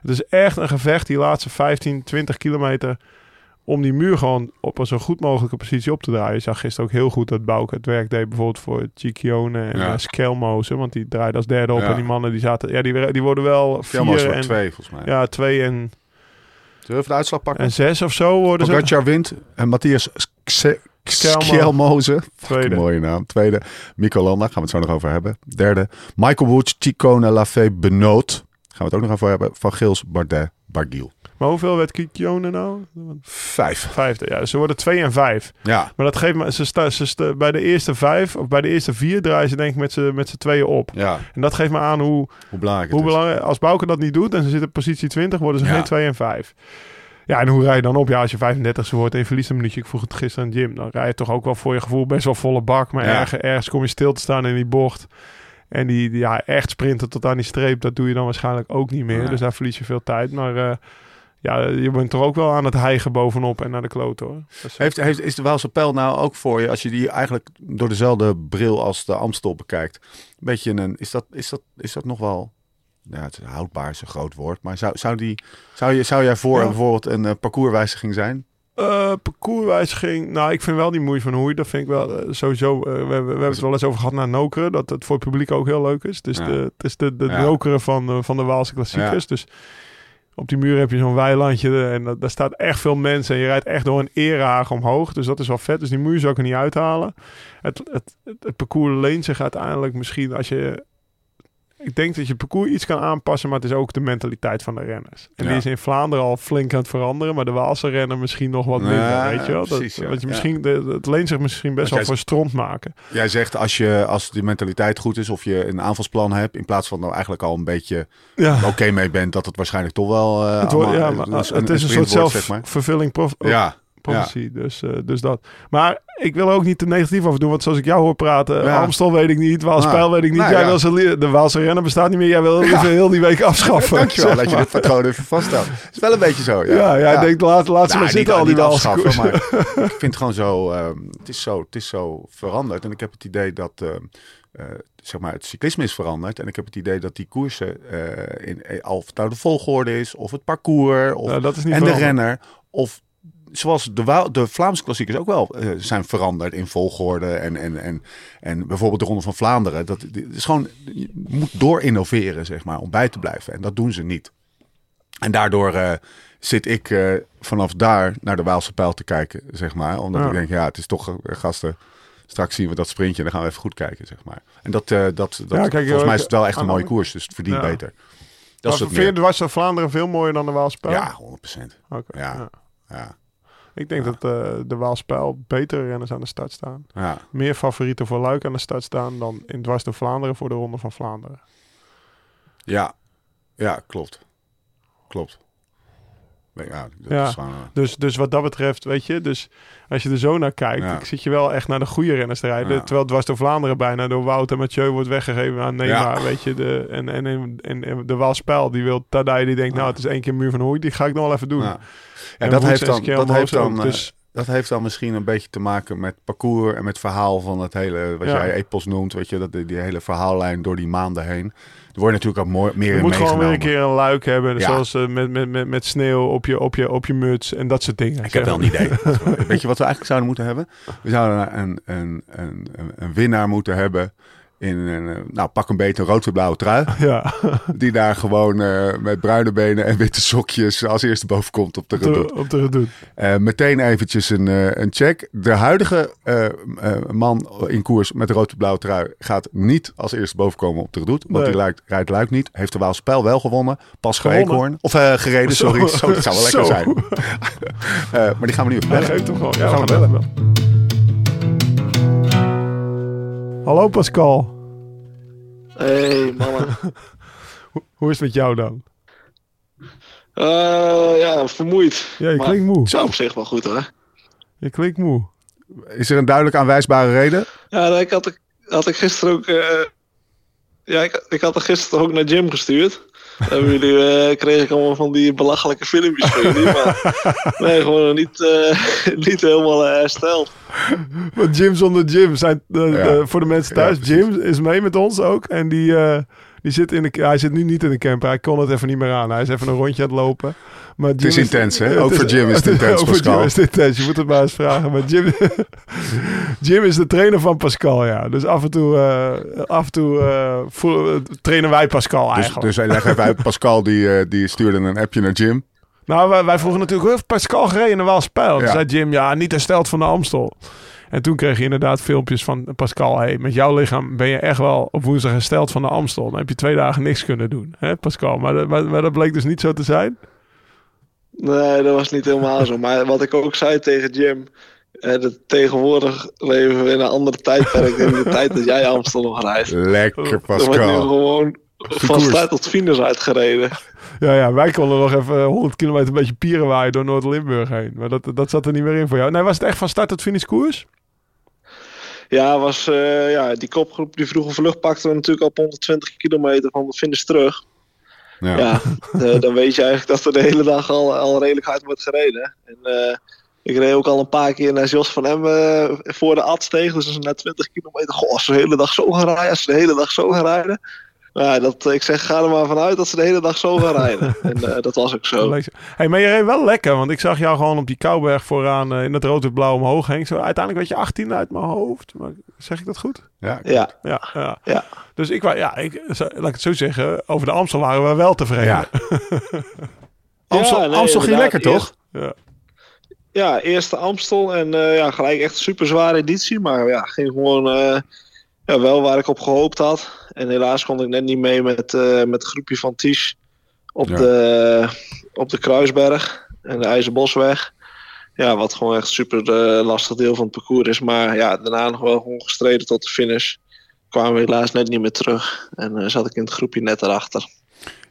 het is echt een gevecht, die laatste 15, 20 kilometer... om die muur gewoon op een zo goed mogelijke positie op te draaien. Je zag gisteren ook heel goed dat Bouke het werk deed... bijvoorbeeld voor Ciccione en Ja. Skelmozen. Want die draaide als derde op. Ja. En die mannen die zaten... Ja, die, die worden wel vier en... twee volgens mij. Ja, twee en, Zullen we de uitslag pakken? en zes of zo worden ze. Pogacar wint en Matthias. Skjelmoze. Tweede. Mooie naam. Tweede. Mico Landa. Gaan we het zo nog over hebben. Derde. Michael Woods, Chicone, Lafay, Benoot. Gaan we het ook nog over hebben. Van Gils, Bardet, Bargiel. Maar hoeveel werd Ciccione nou? Vijf. Vijfde, ja. Dus ze worden twee en vijf. Ja. Maar dat geeft me... Ze sta, ze sta- bij de eerste vijf, of bij de eerste vier draaien ze denk ik met z'n met z'n tweeën op. Ja. En dat geeft me aan hoe, Hoe belangrijk hoe belangrijk... Als Bouke dat niet doet en ze zitten op positie 20, worden ze Ja. geen twee en vijf. Ja, en hoe rij je dan op? Ja, als je 35 wordt en je verliest een minuutje. Ik vroeg het gisteren aan Jim. Dan rij je toch ook wel voor je gevoel best wel volle bak. Maar Ja. erg- ergens kom je stil te staan in die bocht. En die, die, ja, echt sprinten tot aan die streep, dat doe je dan waarschijnlijk ook niet meer. Dus daar verlies je veel tijd. Maar eh, ja, je bent toch ook wel aan het hijgen bovenop en naar de kloot hoor. Dus, Heeft, heeft, is de Waalse pijl nou ook voor je, als je die eigenlijk door dezelfde bril als de Amstel bekijkt, een beetje een, is dat, is dat, is dat nog wel, ja, het is houdbaar is een groot woord, maar zou, zou, die, zou, je, zou jij voor Ja. bijvoorbeeld een eh, parcourswijziging zijn? Eh, parcourswijziging. Nou, ik vind wel die moeite van Hoei. Dat vind ik wel eh, sowieso. we, hebben, we hebben het wel eens over gehad naar Nokeren. Dat het voor het publiek ook heel leuk is. Het is Ja. de, het is de, de Ja. Nokeren van, van de Waalse klassiekers. Dus op die muur heb je zo'n weilandje. En dat, daar staat echt veel mensen. En je rijdt echt door een erehaag omhoog. Dus dat is wel vet. Dus die muur zou ik er niet uithalen. Het, het, het, het parcours leent zich uiteindelijk misschien als je... Ik denk dat je parcours iets kan aanpassen, maar het is ook de mentaliteit van de renners. En Ja. die is in Vlaanderen al flink aan het veranderen, maar de Waalse renner misschien nog wat minder, Ja, weet je wel? precies, dat, ja. want je misschien, het leent zich misschien best wel voor stront maken. Jij zegt als, je, als die mentaliteit goed is of je een aanvalsplan hebt, in plaats van nou eigenlijk al een beetje oké mee bent, dat het waarschijnlijk toch wel. eh, het, wordt, ja allemaal- maar, dat het is een soort wordt, zeg maar. zelfvervulling prof, Ja, Dus, eh, dus dat. Maar ik wil er ook niet te negatief over doen, want zoals ik jou hoor praten, Ja. Amstel weet ik niet, Waalspijl Nou, weet ik niet. nou jij ja. wil de Waalse renner bestaat niet meer, jij wil even heel die week afschaffen. dankjewel dat je dit patroon even vaststelt. Het is wel een beetje zo. Ja, Ja, ja, ik denk, laat, laat ze Nou, maar zitten, al die Waalse maar ik vind het gewoon zo, ehm, het, is zo, het is zo veranderd. En ik heb het idee dat ehm, eh, zeg maar, het cyclisme is veranderd. En ik heb het idee dat die koersen, eh, in, of het nou de volgorde is, of het parcours, of, Nou, dat is niet en de renner, of zoals de, de Vlaamse klassiekers ook wel eh, zijn veranderd in volgorde. En, en, en, en bijvoorbeeld de Ronde van Vlaanderen. Dat, is gewoon, je moet door innoveren, zeg maar, om bij te blijven. En dat doen ze niet. En daardoor eh, zit ik eh, vanaf daar naar de Waalse pijl te kijken, zeg maar. Omdat Ja. ik denk, ja, het is toch, gasten, straks zien we dat sprintje en dan gaan we even goed kijken, zeg maar. En dat, dat, dat Ja, kijk, volgens mij is het wel echt een mooie koers, dus het verdient Ja. beter. Dat Maar vind je de Vlaanderen veel mooier dan de Waalspijl? Ja, 100 procent. Oké, Ja. ja. Ik denk Ja. dat eh, de Waalspijl betere renners aan de start staan. ja. Meer favorieten voor Luik aan de start staan dan in Dwars door Vlaanderen voor de Ronde van Vlaanderen. Ja, ja klopt. Klopt. Ja, dat Ja. is gewoon, eh, Dus, dus wat dat betreft, weet je, dus als je er zo naar kijkt, Ja. ik zit je wel echt naar de goede renners te rijden. Ja. Terwijl Dwars door Vlaanderen bijna door Wout en Mathieu wordt weggegeven aan Neymar, weet je. De, en, en, en, de Waalspijl, die wil Tadij, die denkt, nou het is één keer muur van Hoei, die ga ik nog wel even doen. ja. En dat heeft dan, dat heeft dan, eh, dus- dat heeft dan misschien een beetje te maken met parcours en met verhaal van het hele, wat Ja. jij epos noemt, weet je, dat die, die hele verhaallijn door die maanden heen. Er wordt natuurlijk ook mooi, meer Je moet gewoon weer een keer een luik hebben, Ja. zoals eh, met, met, met, met sneeuw op je, op, je, op je muts en dat soort dingen. Ik heb wel een idee. Weet je wat we eigenlijk zouden moeten hebben? We zouden een, een, een, een winnaar moeten hebben in een, eh, nou pak een beetje een rood-blauwe trui. Ja, Die daar gewoon eh, met bruine benen en witte sokjes als eerste boven komt op de redoute. op de redoute. Eh, meteen eventjes een, een check. De huidige man in koers met de rood-blauwe trui gaat niet als eerste bovenkomen op de redoute. Want Nee. die lijkt, rijdt Luik niet. Heeft de Waalse Pijl wel gewonnen. Pas. Of gereden, sorry. Zo, dat zou wel lekker Zo. zijn. Maar die gaan we nu even bellen. geeft hem gewoon. Ja, Gaan we we gaan bellen. Hallo Pascal, Hey mannen. hoe is het met jou dan? Eh, ja, vermoeid. Ja, je Maar- klinkt moe. Zo op zich wel goed hoor. Je klinkt moe. Is er een duidelijk aanwijsbare reden? Ja, ik had, had ik gisteren ook. eh, ja, ik, ik had er gisteren ook naar Jim gestuurd. Hebben jullie, eh, kreeg ik allemaal van die belachelijke filmpjes van jullie. Maar nee, gewoon niet, eh, niet helemaal eh, hersteld. Want Jim zonder Jim zijn Ja. voor de mensen thuis. Jim is mee met ons ook. En die, eh, die zit in de, hij zit nu niet in de camper. Hij kon het even niet meer aan. Hij is even een rondje aan het lopen. Maar Jim is intens, hè? het Ook voor Jim is het intens, Ook voor. Jim is het intens. Je moet het maar eens vragen. Maar Jim, Jim is de trainer van Pascal, ja. Dus af en toe, eh, af en toe eh, trainen wij Pascal Dus, eigenlijk. dus leg even uit. Pascal die, eh, die stuurde een appje naar Jim. Nou, wij, wij vroegen natuurlijk, heeft Pascal gereden in de Waalspijl? Toen Ja. zei Jim, ja, niet hersteld van de Amstel. En toen kreeg je inderdaad filmpjes van Pascal. Hey, met jouw lichaam ben je echt wel op woensdag hersteld van de Amstel. Dan heb je twee dagen niks kunnen doen, hè, Pascal. Maar, dat- maar, maar dat bleek dus niet zo te zijn. Nee, dat was niet helemaal zo. Maar wat ik ook zei tegen Jim. eh, dat tegenwoordig leven we in een andere tijdperk dan in de tijd dat jij Amstel nog rijdt. Lekker Er wordt nu Pascal. gewoon van start tot finish uitgereden. Ja, ja, wij konden nog even 100 kilometer een beetje pieren waaien door Noord-Limburg heen. Maar dat, dat zat er niet meer in voor jou. Nee, was het echt van start tot finish koers? Ja, was, eh, ja, die kopgroep die vroege vlucht pakten we natuurlijk op 120 kilometer van de finish terug. Ja. Ja, eh, dan weet je eigenlijk dat er de hele dag al, al redelijk hard wordt gereden. En, eh, ik reed ook al een paar keer naar Jos van Emmen voor de Adsteeg. Dus na 20 kilometer. Goh, als ze de hele dag zo gaan rijden, als ze de hele dag zo gaan rijden. Ja, dat, ik zeg, ga er maar vanuit dat ze de hele dag zo gaan rijden. en eh, dat was ook zo. Hey, maar je reed wel lekker, want ik zag jou gewoon op die Kouberg vooraan eh, in het rood en blauw omhoog heen. Zo, uiteindelijk werd je 18 uit mijn hoofd. Maar zeg ik dat goed? Ja, Ja, Ja, ja. ja. Dus ik, ja, ik, laat ik het zo zeggen, over de Amstel waren we wel tevreden. Ja. Amstel, Ja, nee, Amstel ging lekker, toch? Ja. Ja, eerste Amstel en eh, ja, gelijk echt een super zware editie. Maar ja, ging gewoon eh, ja, wel waar ik op gehoopt had. En helaas kon ik net niet mee met, eh, met het groepje van Ties op, Ja. de, op de Kruisberg en de IJzerbosweg. Ja, wat gewoon echt super eh, lastig deel van het parcours is. Maar ja, daarna nog wel gewoon gestreden tot de finish. Kwamen we helaas net niet meer terug. En eh, zat ik in het groepje net erachter.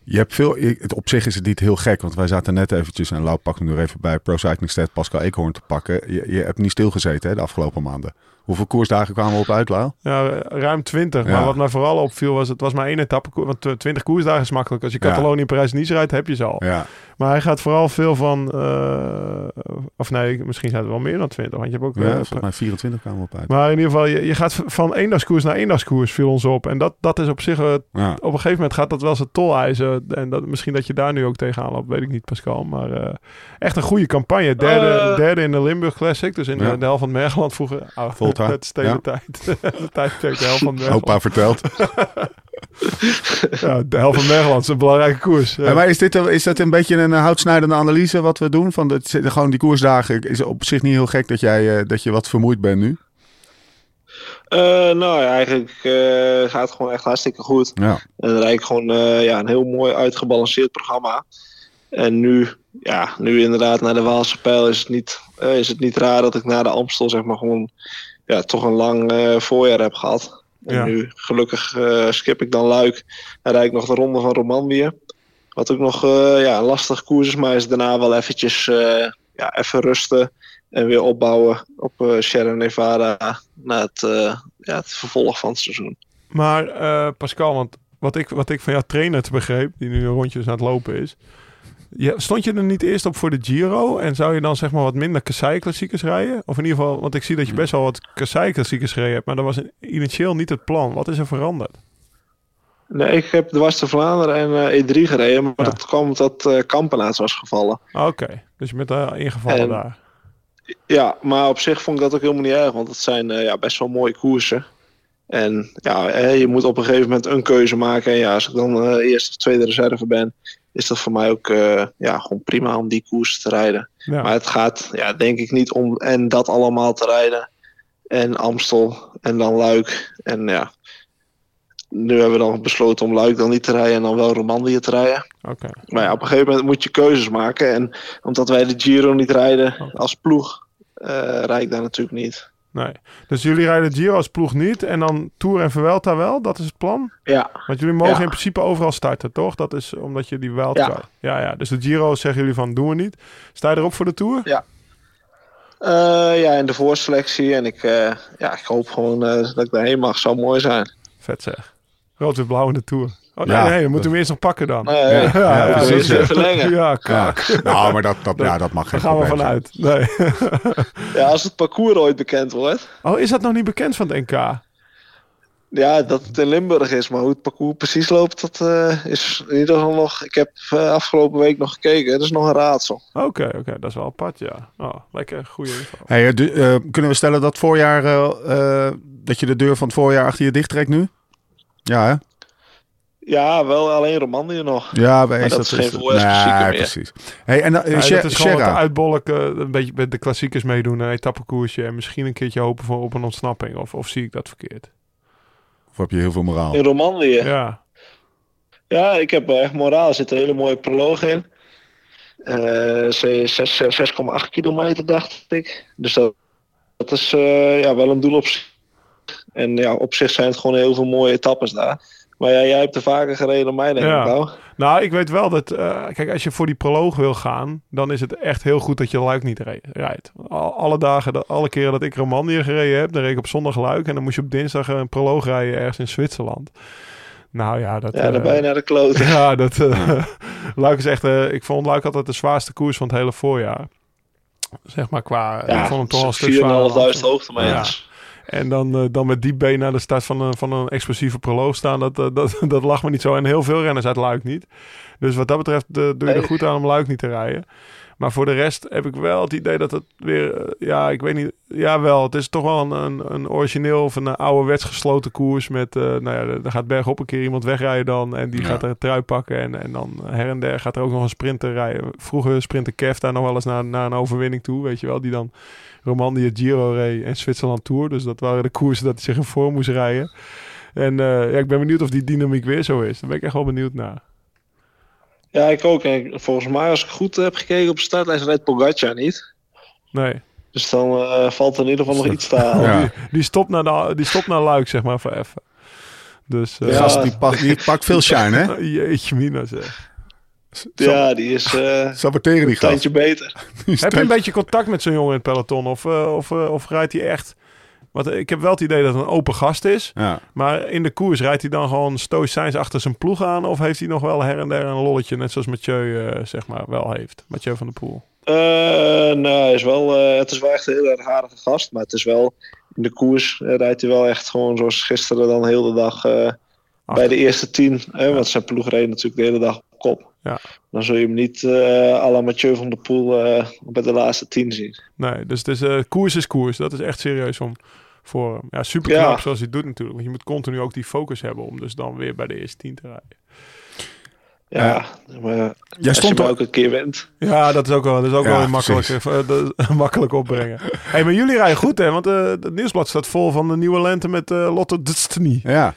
Je hebt veel, ik- op zich is het niet heel gek, want wij zaten net eventjes, en Lau pakt nu even bij Pro Cycling Stat Pascal Eekhoorn te pakken. Je, je hebt niet stilgezeten hè, de afgelopen maanden. Hoeveel koersdagen kwamen we op uit, Lau? Ja, ruim 20. Ja. Maar wat mij vooral opviel was, het was maar één etappe. Want eh, 20 koersdagen is makkelijk. Als je. Catalonië, Parijs, Nice rijdt, heb je ze al. Ja, Maar hij gaat vooral veel van... eh, of nee, misschien zijn het wel meer dan 20. Want je hebt ook... ja eh, volgens mij 24 kwamen op uit. maar in ieder geval, je, je gaat van eendagskoers naar eendagskoers, viel ons op. En dat, dat is op zich... eh, Ja. op een gegeven moment gaat dat wel zijn tol eisen. En dat, misschien dat je daar nu ook tegenaan loopt, weet ik niet, Pascal. Maar eh, echt een goede campagne. Derde, derde in de Limburg Classic. Dus in Ja. de, de helft van Mergeland vroeger. Oh, Volta, Het steden ja. tijd. de tijdperk, de helft van Mergeland. Opa verteld. Ja, de helft van het Mergeland is een belangrijke koers. Ja. Ja, maar is, dit, is dat een beetje een eh, houtsnijdende analyse wat we doen? Van de, gewoon die koersdagen. Is het op zich niet heel gek dat, jij, eh, dat je wat vermoeid bent nu? Eh, nou ja, eigenlijk eh, gaat het gewoon echt hartstikke goed. Ja. En dan rijd ik gewoon eh, ja, een heel mooi uitgebalanceerd programma. En nu, ja, nu inderdaad naar de Waalse Pijl is het niet, is het niet raar dat ik na de Amstel zeg maar gewoon ja, toch een lang eh, voorjaar heb gehad. En Ja. nu gelukkig eh, skip ik dan Luik en rijd ik nog de ronde van Romandie. Wat ook nog eh, ja, een lastig koers is, maar is daarna wel eventjes eh, ja, even rusten. En weer opbouwen op Sierra Nevada na het, ja, het vervolg van het seizoen. Maar Pascal, want wat ik, wat ik van jouw trainer te begreep, die nu rondjes aan het lopen is. Je, stond je er niet eerst op voor de Giro? En zou je dan zeg maar wat minder Kassei-klassiekers rijden? Of in ieder geval, want ik zie dat je best wel wat Kassei-klassiekers gereden hebt. Maar dat was initieel niet het plan. Wat is er veranderd? Nee, ik heb de Vlaanderen en eh, E3 gereden, maar Ja. dat kwam omdat eh Kampenaerts was gevallen. Ah, Oké, dus je bent daar ingevallen En- daar. Ja, maar op zich vond ik dat ook helemaal niet erg, want het zijn eh, ja, best wel mooie koersen. En ja, je moet op een gegeven moment een keuze maken. En ja, als ik dan eh eerste of tweede reserve ben, is dat voor mij ook eh, ja, gewoon prima om die koers te rijden. Ja. Maar het gaat ja, denk ik niet om en dat allemaal te rijden. En Amstel en dan Luik. En ja, nu hebben we dan besloten om Luik dan niet te rijden en dan wel Romandie te rijden. Oké. Maar ja, op een gegeven moment moet je keuzes maken. En omdat wij de Giro niet rijden als ploeg, eh rijd ik daar natuurlijk niet. Nee. Dus jullie rijden Giro als ploeg niet en dan Tour en Vuelta wel? Dat is het plan? Ja, Want jullie mogen Ja. in principe overal starten, toch? Dat is omdat je die wildcard... Ja. ja, ja. Dus de Giro zeggen jullie van, doen we niet. Sta je erop voor de Tour? Eh, ja in de voorselectie. En ik, eh, ja, ik hoop gewoon eh, dat ik daarheen mag. Zou mooi zijn. Vet zeg. Rood en blauw in de Tour. Oh nee, Ja. nee, we moeten hem eerst nog pakken dan. Nee, Ja, ja, ja, precies, verlengen. Ja, Ja. kak. Nou, maar dat, dat, ja, dat mag geen Daar gaan we vanuit. Nee. Ja, als het parcours ooit bekend wordt. Oh, is dat nog niet bekend van het NK? Ja, dat het in Limburg is. Maar hoe het parcours precies loopt, dat eh, is in ieder geval nog... Ik heb eh, afgelopen week nog gekeken. Dat is nog een raadsel. Oké, oké. Dat is wel apart, ja. Oh, lekker. Goede info. Hey, eh, kunnen we stellen dat voorjaar, eh, eh, dat je de deur van het voorjaar achter je dicht trekt nu? Ja, hè? Ja, wel alleen Romandie nog. Ja, bij Maar dat is geen nee, meer. precies. Hey, en dan, eh, Ja, dat is gewoon wat Sherra. uitbolken, een beetje met de klassiekers meedoen, een etappekoersje en misschien een keertje hopen voor op een ontsnapping. Of, of zie ik dat verkeerd? Of heb je heel veel moraal? In Romandie. Ja, Ja, ik heb wel echt moraal. Er zit een hele mooie proloog in. Eh, ze- zes- 6,8 kilometer, dacht ik. Dus dat, dat is eh, ja, wel een doel op zich. En ja, op zich zijn het gewoon heel veel mooie etappes daar. Maar ja, jij hebt er vaker gereden dan mij, denk Ja. ik wel. Nou, ik weet wel dat, eh, kijk, als je voor die proloog wil gaan, dan is het echt heel goed dat je Luik niet rijdt. Al- Alle dagen, alle keren dat ik Romandie gereden heb, dan reed ik op zondag Luik en dan moest je op dinsdag een proloog rijden ergens in Zwitserland. Nou ja, dat... Ja, eh, dan ben je naar de klote. Ja, dat, eh, Luik is echt... eh, ik vond Luik altijd de zwaarste koers van het hele voorjaar. Zeg maar qua... ik vond hem toch wel een stuk zwaarder. 4.500 hoogtemeters. En dan, eh, dan met die been naar de start van een, van een explosieve proloog staan, dat, eh, dat, dat lag me niet zo. En heel veel renners uit Luik niet. Dus wat dat betreft eh, doe je er goed aan om Luik niet te rijden. Maar voor de rest heb ik wel het idee dat het weer... ja, ik weet niet... Ja, wel. Het is toch wel een, een, een origineel of een ouderwets gesloten koers met... nou ja, er gaat bergop een keer iemand wegrijden dan. En die Ja. gaat er een trui pakken. En, en dan her en der gaat er ook nog een sprinter rijden. Vroeger sprinter Kev daar nog wel eens naar, naar een overwinning toe. Weet je wel, die dan Romandie, Giro reed en Zwitserland Tour. Dus dat waren de koersen dat hij zich in voor moest rijden. En eh, ja, ik ben benieuwd of die dynamiek weer zo is. Daar ben ik echt wel benieuwd naar. Ja, ik ook. En volgens mij, als ik goed heb gekeken op de startlijst, rijdt Pogacar niet. Nee, Dus dan eh, valt er in ieder geval nog iets te halen. Ja. die, die, stopt naar de, die stopt naar Luik, zeg maar, voor even. Dus, eh, Ja. gast die pakt, die pakt veel shine, hè? Jeetje mina zeg. Ja, die is eh Saboteren die een gast. tandje beter. Heb je een beetje contact met zo'n jongen in het peloton? Of, eh, of, eh, of rijdt hij echt... Want ik heb wel het idee dat het een open gast is. Ja. Maar in de koers rijdt hij dan gewoon stoïcijns achter zijn ploeg aan? Of heeft hij nog wel her en der een lolletje, net zoals Mathieu eh, zeg maar wel heeft? Mathieu van der Poel. Eh, nou, is wel, eh, het is wel echt een heel erg aardige gast. Maar het is wel, in de koers rijdt hij wel echt gewoon zoals gisteren dan heel de dag eh, bij de eerste tien. Hè, Want zijn ploeg reed natuurlijk de hele dag op kop. Ja. Dan zul je hem niet eh à la Mathieu van der Poel eh, bij de laatste tien zien. Nee, dus het is, eh, koers is koers. Dat is echt serieus om voor hem. Ja, super knap Ja. zoals hij doet natuurlijk. Want je moet continu ook die focus hebben om dus dan weer bij de eerste tien te rijden. Ja, maar Jij stond er- ook een keer wint. Ja, dat is ook wel, dat is ook Ja, wel weer makkelijk, makkelijk opbrengen. hey, maar jullie rijden goed hè? Want eh, het nieuwsblad staat vol van de nieuwe lente met eh Lotto Destiny. Ja.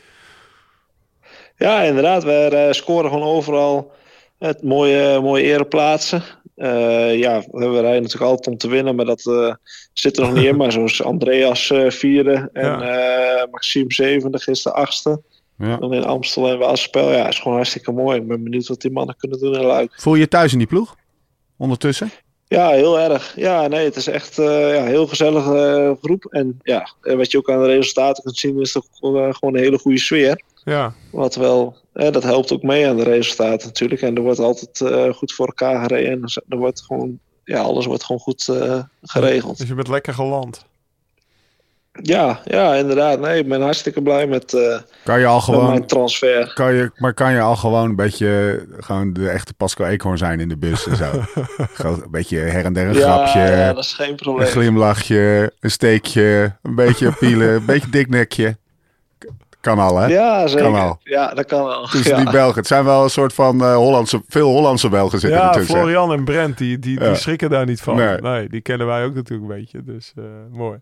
Ja, inderdaad. We eh, scoren gewoon overal het mooie, mooie ereplaatsen. Eh ja, we rijden natuurlijk altijd om te winnen, maar dat eh, zit er nog niet in. Maar zoals Andreas eh, vierde en Ja. Maxime zevende, gisteren achtste. ja. Dan in Amstel en Waalspel. Ja, is gewoon hartstikke mooi. Ik ben benieuwd wat die mannen kunnen doen in Luik. Voel je je thuis in die ploeg? Ondertussen? Ja, heel erg. Ja, nee, het is echt ja, een heel gezellige groep. En ja, wat je ook aan de resultaten kunt zien, is toch gewoon een hele goede sfeer. Ja, Wat wel, dat helpt ook mee aan de resultaten natuurlijk. En er wordt altijd eh, goed voor elkaar gereden. En er wordt gewoon, ja, alles wordt gewoon goed eh, geregeld. dus je bent lekker geland. Ja, ja, inderdaad. Nee, ik ben hartstikke blij met, eh, Kan je al gewoon... mijn transfer. Kan je, maar kan je al gewoon een beetje gewoon de echte Pascal Eekhoorn zijn in de bus en zo? een beetje her en der een Ja, grapje, ja, dat is geen een probleem. glimlachje, een steekje, een beetje pielen, een beetje dik nekje. Kan al, hè? Ja, zeker. Kan al. Ja, dat kan wel. Tussen Ja. die Belgen. Het zijn wel een soort van eh, Hollandse, veel Hollandse Belgen zitten Ja, ertussen. Florian en Brent, die, die, die Ja. schrikken daar niet van. Nee. Nee. die kennen wij ook natuurlijk een beetje. Dus eh, mooi.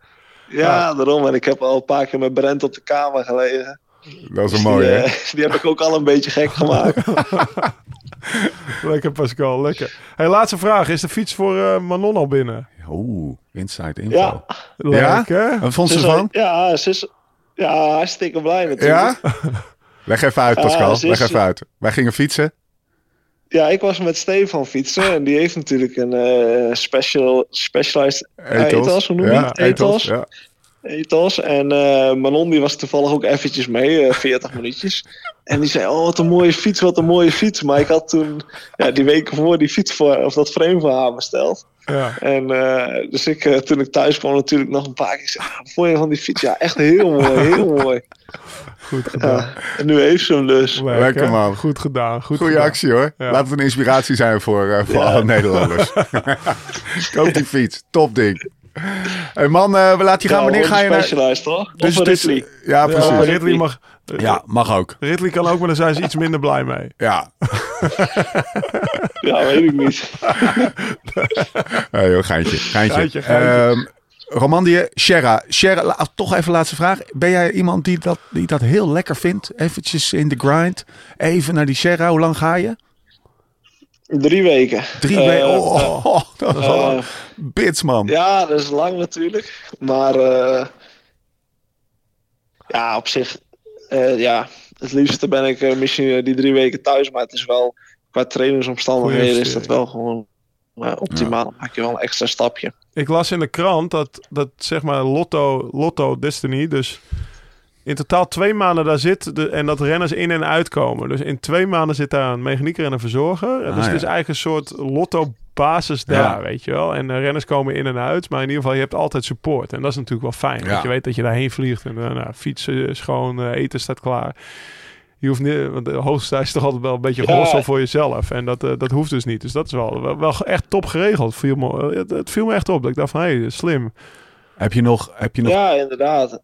Ja, daarom. En ik heb al een paar keer met Brent op de kamer gelegen. Dat is een mooie, die, hè? eh, die heb ik ook al een beetje gek gemaakt. Lekker Pascal, lekker. Hey, laatste vraag. Is de fiets voor eh, Manon al binnen? Oeh, inside info. Ja. Leuk, hè? Wat vond Ze ze is al- ervan? Ja, ze is ja, hartstikke blij natuurlijk. Ja? Leg even uit, Pascal. is- Leg even uit. Wij gingen fietsen. Ja, ik was met Stefan fietsen en die heeft natuurlijk een eh, special, specialized Ethos. ethos, hoe noem je ja, het? Ethos. Ja. Ethos. En eh, Manon die was toevallig ook eventjes mee, eh 40 minuutjes. En die zei, oh wat een mooie fiets, wat een mooie fiets. Maar ik had toen ja, die weken voor die fiets voor, of dat frame voor haar besteld. Ja. En eh, dus ik, eh, toen ik thuis kwam natuurlijk nog een paar keer gezegd, ah, vond je van die fiets? Ja, echt heel mooi, heel mooi. Goed gedaan. Ja, en nu heeft ze hem dus. Lekker, Lekker, man. Goed gedaan. Goed Goeie gedaan. actie hoor. Ja. Laat het een inspiratie zijn voor, eh, voor Ja. alle Nederlanders. Koop die fiets. Top ding. Hey man, eh, we laten je gaan. Ja, Wanneer ga je naar... Specialized, toch? Dus is- Ridley. Ja, Ja, precies. Ridley mag, Ja, mag ook. Ridley kan ook, maar daar zijn ze iets minder blij mee. Ja. Ja, weet ik niet. Hey, joh, geintje. Geintje. Geintje, geintje. Ehm, Romandie, Sherra. Sherra, la- toch even laatste vraag. Ben jij iemand die dat, die dat heel lekker vindt? Eventjes in de grind. Even naar die Sherra. Hoe lang ga je? Drie weken. Drie Eh, weken. Oh, oh, oh, dat is wel eh, een bits, man. Ja, dat is lang natuurlijk. Maar eh, ja, op zich, eh, ja, het liefste ben ik eh, misschien die drie weken thuis. Maar het is wel, qua trainingsomstandigheden is dat wel gewoon optimaal. Dan maak je wel een extra stapje. Ik las in de krant dat, dat zeg maar Lotto, Lotto Destiny dus in totaal twee maanden daar zit de, en dat renners in en uitkomen. Dus in twee maanden zit daar een mechanieker en een verzorger. En dus Ah, het is eigenlijk een soort Lotto basis daar, Ja. weet je wel. En eh, renners komen in en uit, maar in ieder geval, je hebt altijd support. En dat is natuurlijk wel fijn. Ja. Dat je weet dat je daarheen vliegt en eh, nou, fietsen is gewoon, eh, eten staat klaar. Je hoeft niet, want de hoogste is toch altijd wel een beetje Ja. rossel voor jezelf. En dat, dat hoeft dus niet. Dus dat is wel, wel, wel echt top geregeld. Viel me, het, het viel me echt op. Dat ik dacht van, hé, hey, slim. Heb je nog... Heb je nog ja. Ja, inderdaad.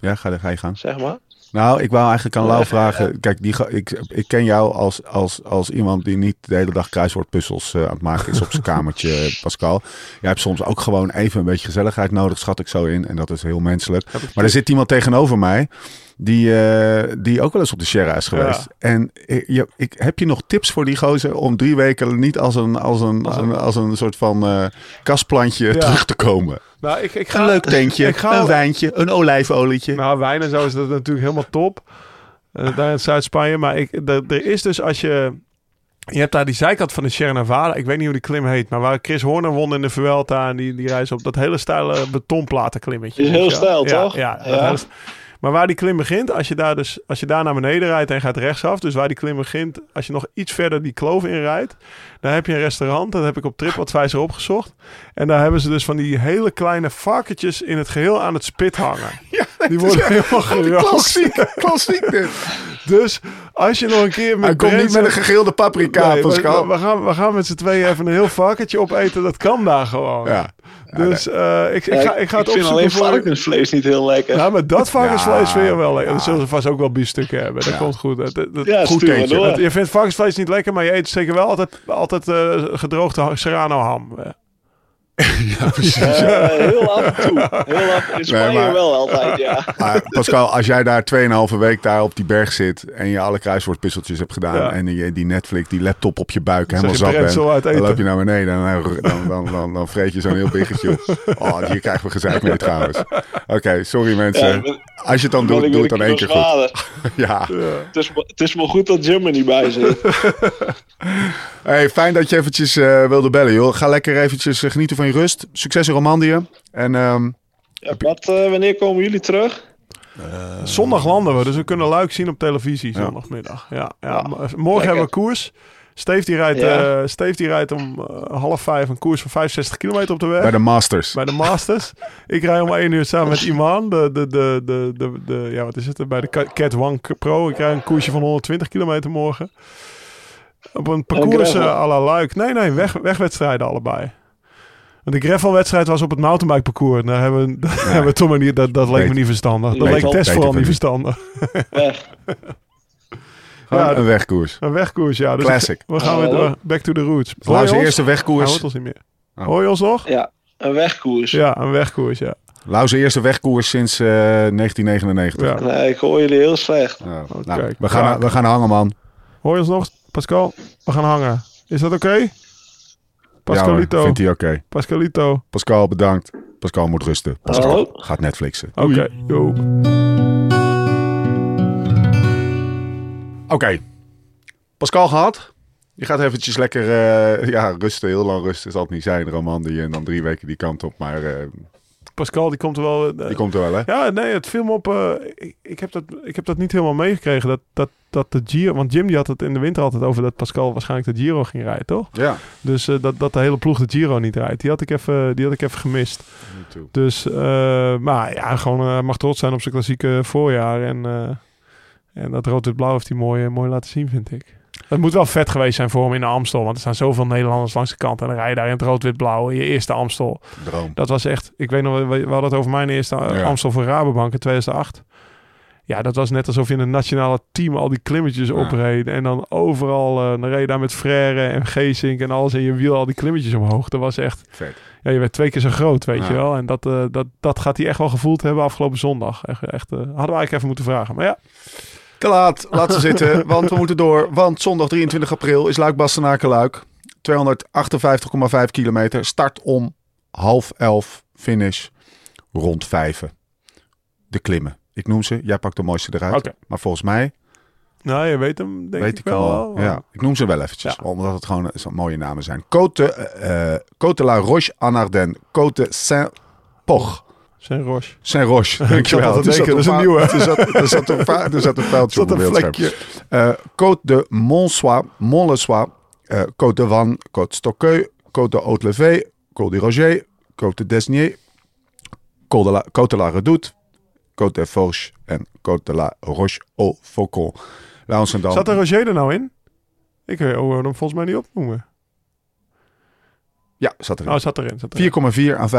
ga, ga je gaan. Zeg maar. Nou, ik wou eigenlijk aan Lau vragen. Kijk, die, ik, ik ken jou als, als, als iemand die niet de hele dag kruiswoordpuzzels eh, aan het maken is op zijn kamertje, Pascal. Jij hebt soms ook gewoon even een beetje gezelligheid nodig, schat ik zo in. En dat is heel menselijk. Maar er zit iemand tegenover mij die, eh, die ook wel eens op de Sierra is geweest. Ja. En je, ik, heb je nog tips voor die gozer om drie weken niet als een, als een, als een, als een soort van eh kastplantje terug te komen? Nou, ik, ik Een leuk tentje, ik ga- een wijntje, een olijfolietje. Nou, wijn en zo is dat natuurlijk helemaal top. Eh, daar in Zuid-Spanje. Maar ik, er, er is dus als je... Je hebt daar die zijkant van de Sierra Nevada. Ik weet niet hoe die klim heet. Maar waar Chris Horner won in de Vuelta. En die, die reis op dat hele steile betonplaten klimmetje. Is heel Ja, toch? Ja. dat Ja. Maar waar die klim begint, als je daar dus als je daar naar beneden rijdt en gaat rechtsaf, dus waar die klim begint, als je nog iets verder die kloof inrijdt, dan heb je een restaurant. Dat heb ik op TripAdvisor opgezocht. En daar hebben ze dus van die hele kleine varkentjes in het geheel aan het spit hangen. die worden helemaal gerookt. Klassiek, klassiek dit. Dus als je nog een keer met Hij komt niet met een gegrilde paprika, Nee, we- Pascal. We, gaan, we gaan met z'n tweeën even een heel varkentje opeten. Dat kan daar gewoon. Ja. Dus eh, ik, ik, ga, ik ga het ik vind opzoeken alleen voor... varkensvlees niet heel lekker. Nou, maar dat varkensvlees Ja, vind je wel lekker. ja. Dan zullen ze vast ook wel biefstukken hebben. Dat Ja. komt goed. Dat, dat- ja, goed je vindt varkensvlees niet lekker, maar je eet zeker wel altijd, altijd eh, gedroogde serrano ham. Eh, Eh, heel af en toe. Heel af, in Spanje maar- wel altijd, ja. Maar Pascal, als jij daar 2,5 week daar op die berg zit en je alle kruiswoordpuzzeltjes hebt gedaan Ja. en je die Netflix, die laptop op je buik helemaal zat bent, dan loop je naar beneden en dan, dan, dan, dan, dan vreet je zo'n heel biggetje. Oh, hier krijgen we gezeik mee trouwens. Oké, sorry mensen. Ja, als je het dan doet, doe het dan een één keer goed. Ja. Het is, maar- het is maar goed dat Jim er niet bij zit. Hey, fijn dat je eventjes eh, wilde bellen, joh. Ga lekker eventjes eh, genieten van je rust. Succes in Romandie. En ehm, Ja, wat, eh, wanneer komen jullie terug? Zondag landen we, dus we kunnen Luik zien op televisie zondagmiddag. Ja, ja. m- Morgen hebben we koers. Steve die rijdt, Ja. eh, Steve die rijdt om eh, half vijf een koers van 65 kilometer op de weg. bij de Masters. Bij de Masters. ik rij om 1 uur samen met Iman. De, de, de, de, de, de, ja, wat is het? Bij de Ca- Cat One Pro. Ik rij een koersje van 120 kilometer morgen. Op een parcours eh, à la Luik. Nee, nee, weg, wegwedstrijden allebei. Want de gravelwedstrijd was op het mountainbike parcours. Daar hebben, we- daar hebben dat, dat leek me niet verstandig. Dat leek Tess vooral niet verstandig. Weg. Ja, een wegkoers. Een wegkoers, ja. Dus Classic. We gaan weer Oh. door. back to the roots. Hoor je Lauw's ons? eerste wegkoers. ons niet meer. Oh. Hoor je ons nog? Ja, een wegkoers. Ja, een wegkoers, ja. Lauw's eerste wegkoers sinds eh, 1999. ja. Nee, ik hoor jullie heel slecht. Nou, Oh, nou, kijk. we, gaan, we gaan hangen, man. Hoor je ons nog, Pascal? We gaan hangen. Is dat oké? Ja, Pascalito. vindt hij oké. Pascalito. Pascal, bedankt. Pascal moet rusten. Pascal Hallo. gaat Netflixen. Oké. Oké. Pascal gehad. Je gaat eventjes lekker eh, ja, rusten. Heel lang rusten zal het niet zijn. Romandie en dan drie weken die kant op. Maar eh, Pascal, die komt er wel... eh, die komt er wel, hè? Ja, nee, het viel me op. eh, ik, ik, heb dat, ik heb dat niet helemaal meegekregen. Dat, dat, dat de Giro. Want Jim die had het in de winter altijd over dat Pascal waarschijnlijk de Giro ging rijden, toch? Ja. Dus eh, dat, dat de hele ploeg de Giro niet rijdt. Die had ik even, die had ik even gemist. Dus, maar ja, gewoon mag trots zijn op zijn klassieke voorjaar. En, en dat rood-wit-blauw heeft hij mooi, mooi laten zien, vind ik. Het moet wel vet geweest zijn voor hem in de Amstel. Want er staan zoveel Nederlanders langs de kant. En dan rij je daar in het rood-wit-blauw in je eerste Amstel. Droom. Dat was echt... Ik weet nog, we, we hadden het over mijn eerste eh, Ja. Amstel voor Rabobank in 2008. Ja, dat was net alsof je in een nationale team al die klimmetjes Ja. opreed. En dan overal, eh dan reed je daar met Frère en Geesink en alles. En je wiel al die klimmetjes omhoog. Dat was echt... Vet. Ja, je werd twee keer zo groot, weet Ja. je wel. En dat, eh, dat, dat gaat hij echt wel gevoeld hebben afgelopen zondag. Echt, echt, hadden we eigenlijk even moeten vragen. Maar ja, Te laat. Laten we zitten. Want we moeten door. Want zondag 23 april is Luik Bastenaken Luik. 258,5 kilometer. Start om half elf. Finish rond vijven. De klimmen. Ik noem ze. Jij pakt de mooiste eruit. Maar volgens mij nou, je weet hem denk weet ik wel. Ja, ik noem ze wel eventjes. Ja. Omdat het gewoon eh, mooie namen zijn. Côte, eh, eh, Côte la Roche en Ardennes. Côte Saint-Poch. Zijn Roche. Dankjewel. te Er denken, dat is een nieuwe. Er zat, er zat een, er zat een vuiltje op een het vlekje. Eh, Côte de Monsois, Montlesois, eh Côte de Van, Côte Stockeux, Côte de Haute-Levé, Col du Roger, Côte de Desnier, Col de la, Côte de la Redoute, Côte des Fourches en Côte de la Roche au Faucon. Laat ons dan... Zat er Roger er nou in? Ik eh, hoor hem volgens mij niet opnoemen. Ja, zat erin. Oh, zat erin. Zat erin. 4,4 aan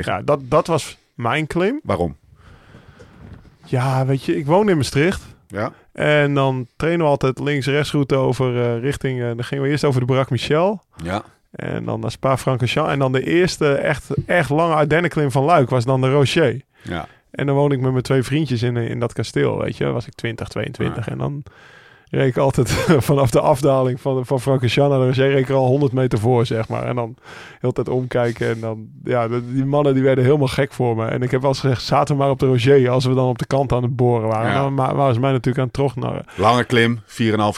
5,9. Ja, dat, dat was mijn claim. Waarom? Ja, weet je, ik woon in Maastricht. Ja, En dan trainen we altijd links-rechts over eh, richting... eh, dan gingen we eerst over de Barak Michel. ja. En dan naar Spa-Francorchamps. En dan de eerste echt, echt lange Ardennenklim van Luik was dan de Rocher. ja. En dan woon ik met mijn twee vriendjes in, in dat kasteel, weet je. Was ik 20, 22. En dan reed ik altijd vanaf de afdaling van, van Francorchamps naar de Rocher... reed ik er al 100 meter voor, zeg maar. En dan heel tijd omkijken. En dan, ja, die mannen die werden helemaal gek voor me. En ik heb wel eens gezegd, zaten we maar op de Rocher... als we dan op de kant aan het boren waren. Ja. Dan waren ze mij natuurlijk aan het trognarren. Lange klim, 4,5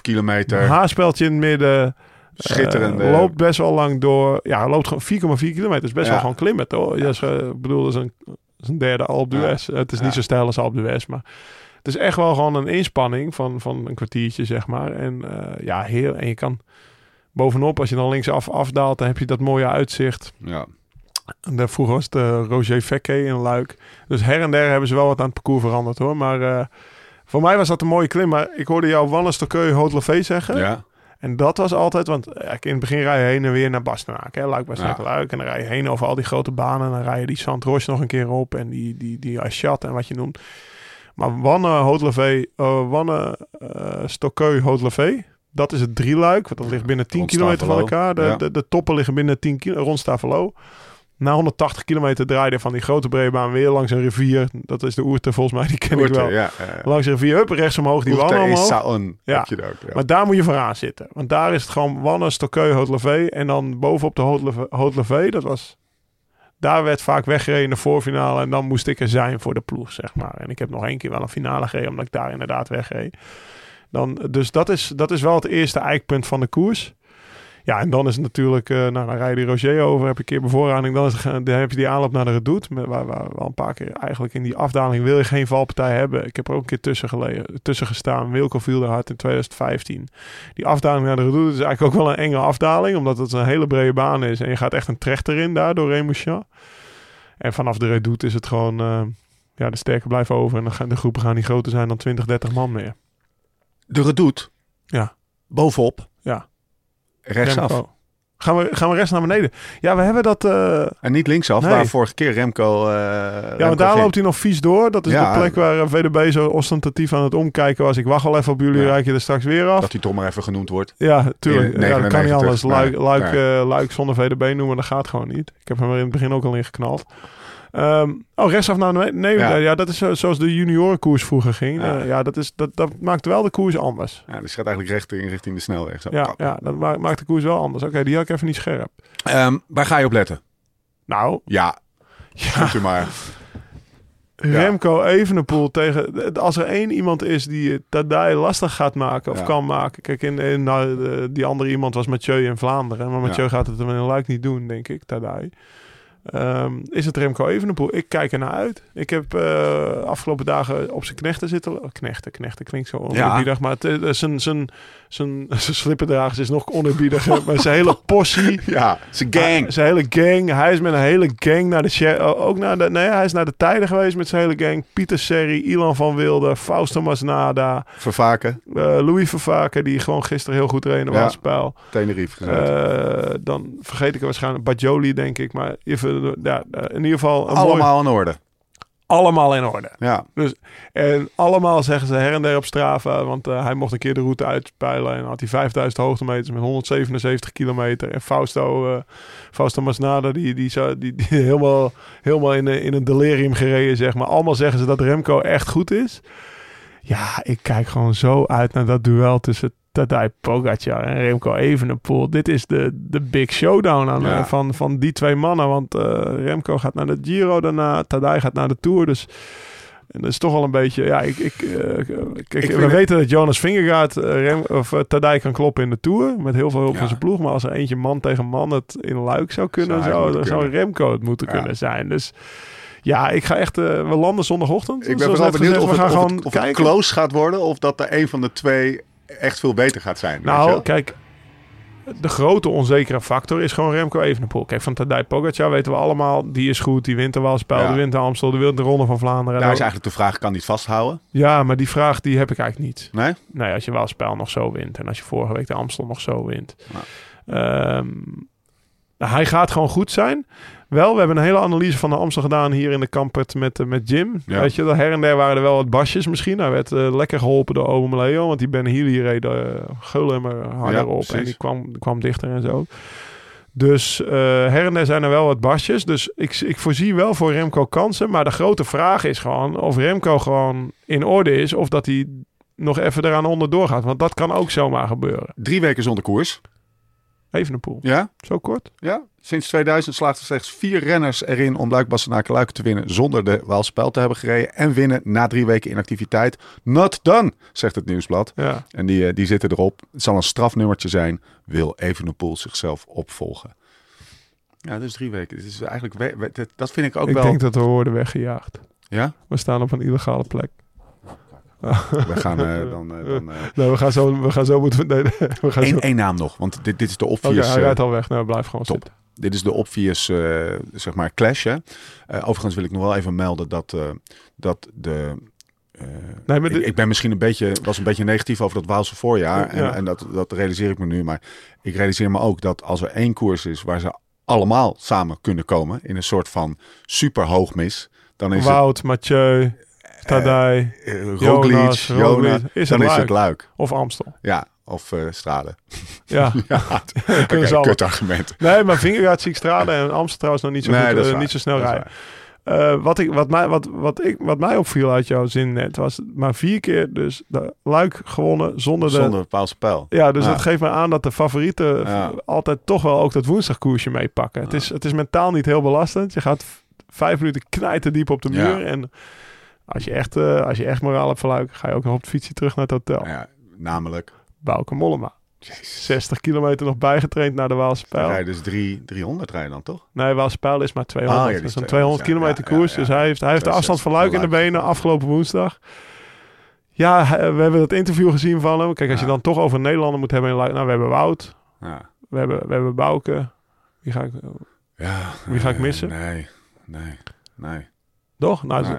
kilometer. Een haarspeltje in het midden... Schitterende. Eh, loopt best wel lang door. Ja, loopt gewoon 4,4 kilometer. is best Ja. wel gewoon klimmen, toch? Ja. eh, bedoel, dat is een, dat is een derde Alpe Ja. d'Huez. Het is niet zo stijl als Alpe d'Huez, maar het is echt wel gewoon een inspanning van, van een kwartiertje, zeg maar. En eh, ja, heel. En je kan bovenop, als je dan linksaf afdaalt, dan heb je dat mooie uitzicht. Ja. En daar vroeger was het eh, Roger Fekke in Luik. Dus her en der hebben ze wel wat aan het parcours veranderd, hoor. Maar eh, voor mij was dat een mooie klim. Maar ik hoorde jou Wannes Stokeu Haute zeggen. ja. En dat was altijd, want in het begin rij je heen en weer naar Bastenaak. Hè? Luik, Bastenaak, Ja. Luik. En dan rij je heen over al die grote banen. En dan rij je die Santos nog een keer op. En die, die, die Aschat en wat je noemt. Maar Wanne, Haute-Levé, uh, Wanne, uh, Stokkeu, Haute-Levé. Dat is het drieluik. Want dat ligt binnen 10 Rond kilometer van elkaar. De, Ja. de, de toppen liggen binnen 10 kilometer rond Stavelo. Na 180 kilometer draaide van die grote brede baan weer langs een rivier. Dat is de Oerte volgens mij, die ken ik wel. ja. ja. Langs een rivier, hup, rechts omhoog, die Oerte wanne omhoog. Ja. Je ook, ja. Maar daar moet je vooraan zitten. Want daar is het gewoon Wanne, Stokkeu, Haute-Levé. En dan bovenop de Haute-Levé, dat was... Daar werd vaak weggereden in de voorfinale. En dan moest ik er zijn voor de ploeg, zeg maar. En ik heb nog één keer wel een finale gereden, omdat ik daar inderdaad wegreed. Dan, dus dat is, dat is wel het eerste eikpunt van de koers. Ja, en dan is het natuurlijk, eh, nou, dan rij je die Roger over, heb je een keer bevoorrading. Dan, is dan heb je die aanloop naar de Redoute. Met, waar, waar we al een paar keer eigenlijk in die afdaling wil je geen valpartij hebben. Ik heb er ook een keer tussen, gelegen, tussen gestaan. Wilco viel er hard in 2015. Die afdaling naar de Redoute is eigenlijk ook wel een enge afdaling. Omdat het een hele brede baan is. En je gaat echt een trechter in daar door Remouchamp. En vanaf de Redoute is het gewoon... eh, ja, de sterke blijven over. En dan de groepen gaan niet groter zijn dan 20, 30 man meer. De redoute. Ja. Bovenop. Rechtsaf. Remco. Gaan we, gaan we rechts naar beneden? Ja, we hebben dat... eh, En niet linksaf, Nee. waar vorige keer Remco... eh Ja, Remco want daar ging. loopt hij nog vies door. Dat is Ja. de plek waar VDB zo ostentatief aan het omkijken was. Ik wacht wel even op jullie, Ja. raak je er straks weer af. Dat hij toch maar even genoemd wordt. Ja, tuurlijk. In Ja, dat kan niet 99. anders. Luik, luik, eh, luik zonder VDB noemen, dat gaat gewoon niet. Ik heb hem er in het begin ook al in geknald. Ehm, oh, rechtsaf naar de nee, Ja. ja. dat is zo- zoals de juniorenkoers vroeger ging. Ja. Ja dat, is, dat, dat maakt wel de koers anders. Ja, dus gaat eigenlijk recht in richting de snelweg. Zo. Ja, ja dat ma- maakt de koers wel anders. Oké, die had ik even niet scherp. Ehm, waar ga je op letten? Nou, Ja, ja, u maar. Remco Evenepoel tegen... Als er één iemand is die het Tadij lastig gaat maken of Ja. kan maken... Kijk, in, in, nou, die andere iemand was Mathieu in Vlaanderen. Maar Mathieu gaat het hem in Luik niet doen, denk ik, Tadij. Ehm, is het Remco Evenepoel? Ik kijk er naar uit. Ik heb eh, afgelopen dagen op zijn knechten zitten... oh, knechten, knechten klinkt zo oneerbiedig. Maar het, eh, zijn, zijn, zijn, zijn slippendragers is nog oneerbiediger. maar zijn hele possie... Ja, zijn gang. Zijn hele gang. Hij is met een hele gang naar de... Ook naar de... Nee, hij is naar de tijden geweest met zijn hele gang. Pieter Serri, Ilan van Wilde, Fausto Masnada, Vervaken, eh, Louis Vervaken, die gewoon gisteren heel goed reed in de Ja. Tenerife gezet. Dan vergeet ik er waarschijnlijk Bajoli, denk ik. Maar even, ja, eh, in ieder geval... Mooi- Allemaal in orde. allemaal in orde. Ja, En allemaal zeggen ze her en der op Strava, want eh, hij mocht een keer de route uitspelen en had hij 5000 hoogtemeters met 177 kilometer. En Fausto, eh, Fausto Masnada, die, die, zou, die, die helemaal, helemaal in, een- in een delirium gereden, zeg maar. Allemaal zeggen ze dat Remco echt goed is. Ja, ik kijk gewoon zo uit naar dat duel tussen Tadej Pogacar en Remco Evenepoel. Dit is de, de big showdown aan, Ja. eh, van, van die twee mannen. Want eh, Remco gaat naar de Giro daarna, Tadej gaat naar de Tour. Dus en dat is toch wel een beetje... Ja, ik, ik, eh, we weten dat Jonas Vingegaard Rem, of uh, Tadej kan kloppen in de Tour. Met heel veel hulp Ja. van zijn ploeg. Maar als er eentje man tegen man het in Luik zou kunnen... Zou kunnen. Remco het moeten Ja. kunnen zijn. Dus ja, ik ga echt... eh, we landen zondagochtend. ik ben net benieuwd gezegd, of, we het, gaan of, het, of het close gaat worden of dat er een van de twee echt veel beter gaat zijn. Nou, kijk. de grote onzekere factor is gewoon Remco Evenepoel. Kijk, van Tadej Pogacar weten we allemaal, die is goed. Die wint de Waalspel, Ja. die wint de Amstel, die wint de Ronde van Vlaanderen. Daar is Nou, eigenlijk de vraag, kan hij het vasthouden? Ja, maar die vraag die heb ik eigenlijk niet. Nee? Nee, als je Waalspel nog zo wint en als je vorige week de Amstel nog zo wint. Ehm, hij gaat gewoon goed zijn. Wel, we hebben een hele analyse van de Amstel gedaan hier in de Kampert met, eh, met Jim. Ja. Weet je, dat her en der waren er wel wat basjes misschien. Hij werd eh, lekker geholpen door Oom Leo, want die Ben Healy reed uh, harder Ja, op precies. en die kwam, kwam dichter en zo. Dus eh, her en der zijn er wel wat basjes. Dus ik, ik voorzie wel voor Remco kansen. Maar de grote vraag is gewoon of Remco gewoon in orde is. Of dat hij nog even eraan onderdoor gaat. Want dat kan ook zomaar gebeuren. Drie weken zonder koers. Even een poel. Ja? Zo kort? Ja. Sinds 2000 slaagt er slechts vier renners erin om Luik Bastenaken Luik te winnen zonder de Waalspel te hebben gereden. En winnen na drie weken inactiviteit. Not done, zegt het Nieuwsblad. Ja. En die, eh, die zitten erop. Het zal een strafnummertje zijn. Wil Evenepoel zichzelf opvolgen. Ja, dus drie weken. Het is eigenlijk, dat- vind ik ook ik wel. denk dat we worden weggejaagd. Ja, We staan op een illegale plek. we gaan eh, dan. eh, dan eh, Nee, we gaan zo, we gaan zo moeten... Nee, we gaan zo... één, één naam nog, want dit, dit is de Oké, obvious. hij rijdt al weg. Nou, blijf gewoon top. zitten. Dit is de obvious, zeg maar, clash. Hè? Overigens wil ik nog wel even melden dat, dat de... Nee, maar de- ik, ben misschien een beetje, was een beetje negatief over dat Waalse voorjaar. En, Ja. en dat, dat realiseer ik me nu. Maar ik realiseer me ook dat als er één koers is waar ze allemaal samen kunnen komen. In een soort van super hoog mis. Dan is Wout, Mathieu, Tadij uh, Jonas, Roglic, Jonas. Is dan het is Luik? het Luik. of Amstel. Ja, of eh Strade. Ja, Ja, alle- kut argument. Nee, maar Vingegaard zie ik stralen en Amstel trouwens nog niet zo, Nee, goed, eh, niet zo snel rijden. Eh, wat, ik, wat, mij, wat, wat, ik, wat mij opviel uit jouw zin net was maar vier keer dus de Luik gewonnen zonder de... Zonder Waalse pijl. Ja, dus Ja. dat geeft me aan dat de favorieten Ja. altijd toch wel ook dat woensdagkoersje meepakken. Het, is, het is mentaal niet heel belastend. Je gaat vijf minuten knijten diep op de Ja. muur. En als je, echt, eh, als je echt moraal hebt van Luik, ga je ook nog op het fietsje terug naar het hotel. Ja, namelijk, Bouke Mollema. 60 kilometer nog bijgetraind naar de Waalse Pijl. rijden dus drie, 300 rijden dan toch? Nee, Waalse Pijl is maar 200. Ah, ja, dat is een 200, 200 ja. kilometer Ja, koers. Dus hij heeft, hij heeft de afstand van Luik in de benen afgelopen woensdag. Ja, hij- we hebben dat interview gezien van hem. Kijk, als je dan toch over Nederlander moet hebben in Luik. Nou, we hebben Wout. Ja. We hebben, we hebben Bouke. Wie ga ik... ja Wie ga ik missen? Nee, nee, nee. Toch? Nou, nee.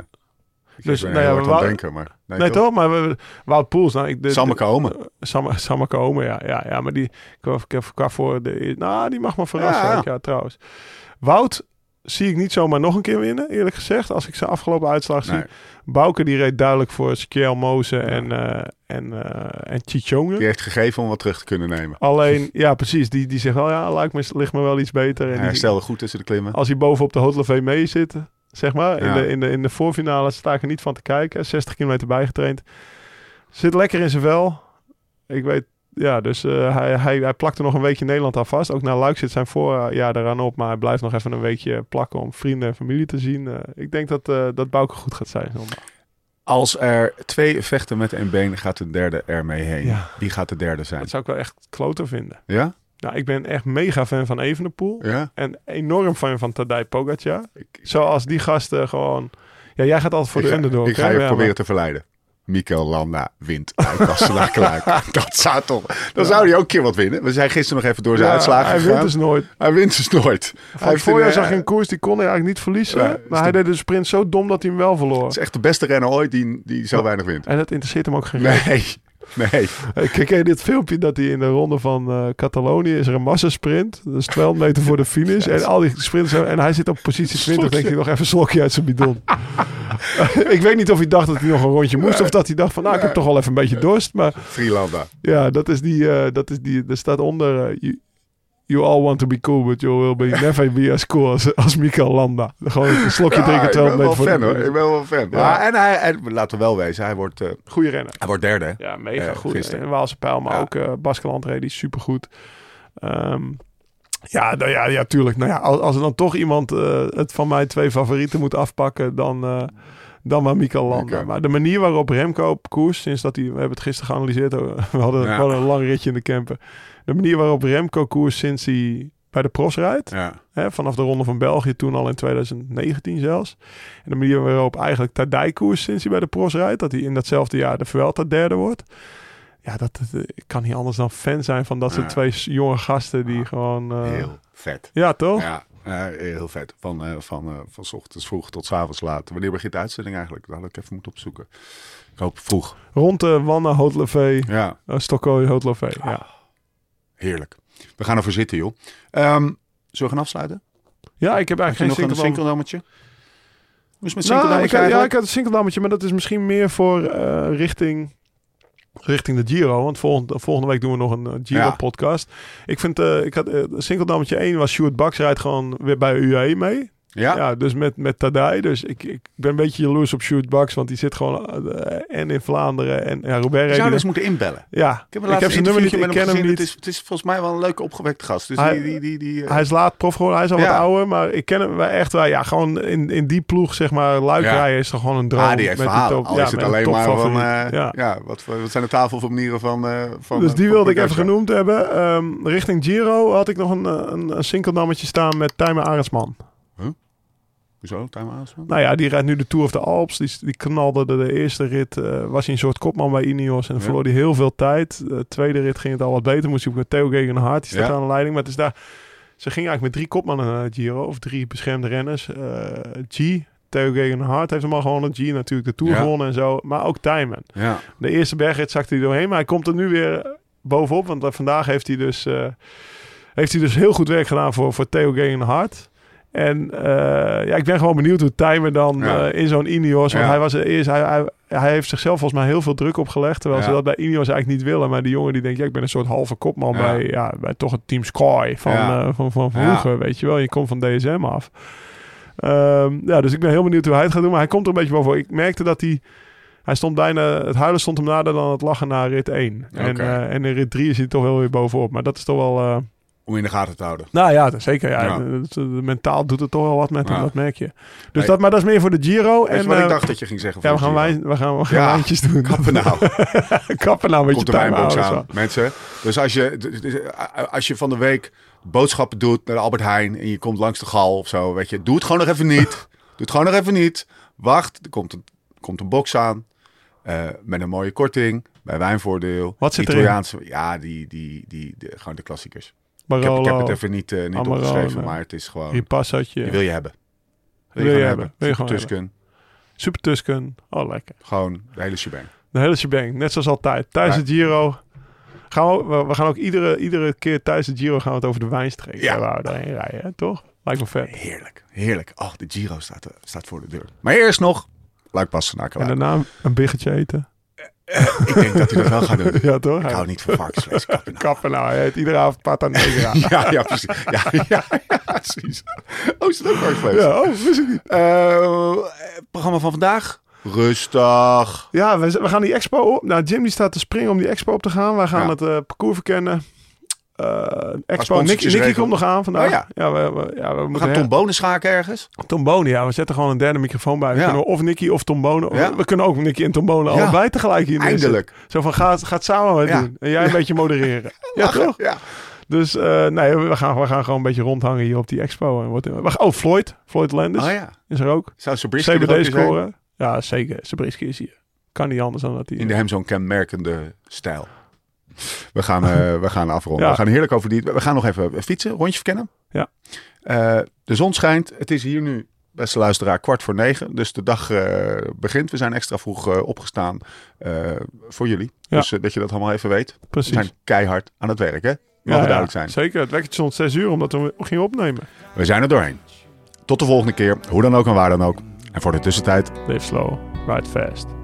Dus, nou ja, we wou- denken, maar... Nee, nee, toch? Maar we, Wout Poels. Nou, ik, de, Samme komen. eh, Samme, Samme komen, ja, ja, ja. Maar die, ik heb- ik heb qua voor de... Nou, die mag me verrassen. Ja. trouwens. Wout zie ik niet zomaar nog een keer winnen, eerlijk gezegd. Als ik zijn afgelopen uitslag zie. Bouke die reed duidelijk voor Skjel Mozen en, eh en, eh en Chichonge. die heeft gegeven om wat terug te kunnen nemen. Alleen, ja precies, die, die zegt wel, ja, lijkt me, ligt me wel iets beter. En Hij die, herstelde goed tussen de klimmen. als hij bovenop de Haute mee zit, zeg maar, in, de, in, de, in de voorfinale sta ik er niet van te kijken. 60 kilometer bijgetraind. Zit lekker in zijn vel. Ik weet, ja, dus eh, hij, hij, hij plakt er nog een weekje Nederland aan vast. Ook naar Luik zit zijn voorjaar eraan op, maar hij blijft nog even een weekje plakken om vrienden en familie te zien. Eh, ik denk dat, eh dat Bouke goed gaat zijn zondag. Als er twee vechten met één been, gaat de derde ermee heen. Ja. Wie gaat de derde zijn? Dat zou ik wel echt kloter vinden. Ja? Nou, ik ben echt mega fan van Evenepoel. Ja? En enorm fan van Tadej Pogacar. Ik, Zoals die gasten gewoon... Ja, jij gaat altijd voor de ga, underdog. ik ga je Ja, proberen te verleiden. Mikel Landa wint Kluik. Dat zou toch... Dan zou hij ook een keer wat winnen. We zijn gisteren nog even door zijn Ja, uitslagen Hij gegaan. wint dus nooit. Hij wint dus nooit. Van Hij voorjaar een, zag eh, je een koers, die kon hij eigenlijk niet verliezen. Ja, maar hij de- deed de sprint zo dom dat hij hem wel verloor. Het is echt de beste renner ooit die, die zo weinig wint. En dat interesseert hem ook geen. Nee, nee. Eh, Kijk, je dit filmpje dat hij in de ronde van eh, Catalonië is er een massasprint. Dat is 200 meter voor de finish. En al die sprinters en hij zit op positie 20. Denkt hij nog even een slokje uit zijn bidon. ik weet niet of hij dacht dat hij nog een rondje moest. Of dat hij dacht van nou, ik heb toch wel even een beetje dorst. Maar Freelanda. ja, dat is die, eh, dat is die, er staat onder... eh, you, all want to be cool, but you will be never be as cool als, als Mikael Landa. Gewoon een slokje Ja, drinken ik 200 ben wel fan hoor. Ik ben wel fan. Ja. Maar, en hij, en laten we wel wezen, hij wordt, eh, Goeie renner. hij wordt derde. hè? Ja, mega goed. gisteren. En Waalse Pijl, maar Ja. ook eh Baskeland reed die supergoed. Ehm ja, nou ja, ja, tuurlijk. Nou ja, als, als er dan toch iemand eh, het van mijn twee favorieten moet afpakken, dan, eh, dan maar Mikael Landa. Maar de manier waarop Remco op koers, sinds dat hij, we hebben het gisteren geanalyseerd, we hadden, Ja. we hadden een lang ritje in de camper. De manier waarop Remco koers sinds hij bij de pros rijdt, Ja. Hè, vanaf de Ronde van België, toen al in 2019 zelfs. En de manier waarop eigenlijk Tadij koers sinds hij bij de pros rijdt. Dat hij in datzelfde jaar de Vuelta derde wordt. ja, dat, dat- ik kan niet anders dan fan zijn van dat soort Ja. twee jonge gasten die gewoon... eh, Heel vet. Ja, toch? Ja, eh, heel vet. Van, eh, van, eh, van 's ochtends vroeg tot 's avonds laat. Wanneer begint de uitzending eigenlijk? Dat had ik even moeten opzoeken. Ik hoop vroeg. Rond de Wanne Hotlevee, Ja, Stokkooi Hotlevee. Ah. Ja. Heerlijk. We gaan ervoor zitten, joh. Ehm, zullen we gaan afsluiten? ja, ik heb eigenlijk nog geen een sinkeldam. sinkeldammetje? Het met Nou, ik, had- ja, ik had een sinkeldammetje, maar dat is misschien meer voor eh, richting, richting de Giro. Want volgende, volgende week doen we nog een eh, Giro-podcast. Ik vind, eh, ik had uh, sinkeldammetje 1 was Stuart Bax rijdt gewoon weer bij UAE mee. Ja? Ja, dus met, met Tadij. Dus ik, ik ben een beetje jaloers op Stuart Bax, want die zit gewoon eh, en in Vlaanderen en ja, Robert reed zou dus moeten inbellen. Ja, Ik heb, ik heb zijn nummer niet, ik ken hem niet. Het is, het is volgens mij wel een leuke opgewekte gast. Dus Hij- die, die, die, die, eh, Hij is laat prof geworden, hij is al Ja. wat ouder, maar ik ken hem echt wel. Ja, gewoon in, in die ploeg, zeg maar, luik Ja. rijden is toch gewoon een droom. ah, die heeft met top- Al ja, is het alleen maar van... eh, ja. wat, wat zijn de tafelvernieren van... van Dus die wilde ik even genoemd hebben. Ehm, richting Giro had ik nog een, een, een sinkeldammetje staan met Tijmen Arendsman. Hoezo? Time? Nou ja, die rijdt nu de Tour of the Alps. Die, die knalde de, de eerste rit. eh, was hij een soort kopman bij Ineos. En Ja. verloor hij heel veel tijd. De tweede rit ging het al wat beter. Moest hij ook met Theo Gegenhardt. Die staat Ja. aan de leiding. Maar het is daar... Ze gingen eigenlijk met drie kopmannen naar de Giro. Of drie beschermde renners. Eh, G, Theo Gegenhardt heeft hem al gewonnen. G natuurlijk de Tour Ja. gewonnen en zo. Maar ook Tijmen. Ja. De eerste bergrit zakte hij doorheen. Maar hij komt er nu weer bovenop. Want eh, vandaag heeft hij dus, eh, heeft hij dus heel goed werk gedaan voor, voor Theo Gegenhardt. En eh, ja, ik ben gewoon benieuwd hoe Tijmen dan Ja. eh, in zo'n Ineos... Want Ja. hij, was er eerst, hij, hij, hij heeft zichzelf volgens mij heel veel druk opgelegd. Terwijl Ja. ze dat bij Ineos eigenlijk niet willen. Maar die jongen die denkt, ja, ik ben een soort halve kopman bij, ja, bij toch het team Sky van, eh, van, van vroeger. Weet je wel, je komt van DSM af. Ehm, ja, dus ik ben heel benieuwd hoe hij het gaat doen. Maar hij komt er een beetje boven. Ik merkte dat hij... Hij stond bijna... Het huilen stond hem nader dan het lachen na rit 1. En, en in rit 3 is hij toch wel weer bovenop. Maar dat is toch wel... Om in de gaten te houden. nou ja, dat- zeker. Ja. Mentaal doet het toch wel wat met hem, Ja. dat merk je. Dus dat, maar dat is meer voor de Giro. En, je wat ik eh, dacht dat je ging zeggen? ja, we gaan, wijn, we gaan, we gaan Ja. wijntjes doen. Kappen nou. Kappen nou met je Komt de tuin wijnbox houden, aan, mensen. Dus als je, als je van de week boodschappen doet naar de Albert Heijn en je komt langs de gal of zo, weet je, doe het gewoon nog even niet. doe het gewoon nog even niet. Wacht, er komt een, komt een box aan eh, met een mooie korting bij Wijnvoordeel. Wat zit? Italiaanse, Ja, die, die, die, de, gewoon de klassiekers. Ik heb, ik Barolo, heb het even niet, eh, niet Amarone. opgeschreven, maar het is gewoon, Ripassatje, die wil je hebben. Wil je hebben, wil je Super gewoon Tusken, Super Tusken. Oh, lekker. gewoon de hele shebang. De hele shebang, net zoals altijd. Tijdens Ja. de Giro gaan we, we- gaan ook iedere, iedere keer tijdens de Giro gaan we het over de wijnstreek Ja. ja. waar we doorheen rijden, hè, toch? Lijkt me vet. Heerlijk, heerlijk. Oh, de Giro staat, eh, staat voor de deur. Maar eerst nog, Luik Bastenaken. En daarna een biggetje eten. Ik denk dat hij dat wel gaat doen. Ja, toch? Ik hou niet van varkensvlees. kappen nou. Kappen nou, hij eet iedere avond pata negra. Ja, ja, precies. Ja, ja, ja, precies. Oh, is dat ook varkensvlees? ja, oh, wist ik niet. Eh, programma van vandaag. Rustig. Ja, we, we gaan die expo op. Nou, Jim die staat te springen om die expo op te gaan. Wij gaan Ja. het eh, parcours verkennen. Eh expo. Nicky, komt nog aan vandaag. Oh ja. we, we, ja, we, gaan Tom Bonen schaken ergens. Tom Bonen, ja. We zetten gewoon een derde microfoon bij. We Ja. kunnen of Nicky of Tom Bonen. of- Ja. We kunnen ook Nicky en Tom Bonen Ja. allebei tegelijk hier. Eindelijk. Zo van, ga, ga het samen wat Ja. doen. En jij een beetje modereren. Ja, toch? Ja. Dus eh, nee, we gaan, we gaan gewoon een beetje rondhangen hier op die expo. En wordt, oh, Floyd. Floyd Landis Oh ja. is er ook. Zou Sabrisky CBD eens zijn? scoren. Ja, zeker. Sabrisky is hier. Kan niet anders dan dat hij... In de hem zo'n kenmerkende stijl. We gaan, eh, we gaan afronden. Ja. We gaan heerlijk over die... We gaan nog even fietsen, rondje verkennen. Ja. Eh, de zon schijnt. Het is hier nu, beste luisteraar, kwart voor negen. Dus de dag eh, begint. We zijn extra vroeg opgestaan voor jullie. Ja. Dus dat je dat allemaal even weet. We Precies. zijn keihard aan het werk, hè? Mag Ja, ja, duidelijk zijn. Zeker. Het wekkertje stond 6 uur omdat we gingen opnemen. We zijn er doorheen. Tot de volgende keer. Hoe dan ook en waar dan ook. En voor de tussentijd, Live slow, ride fast.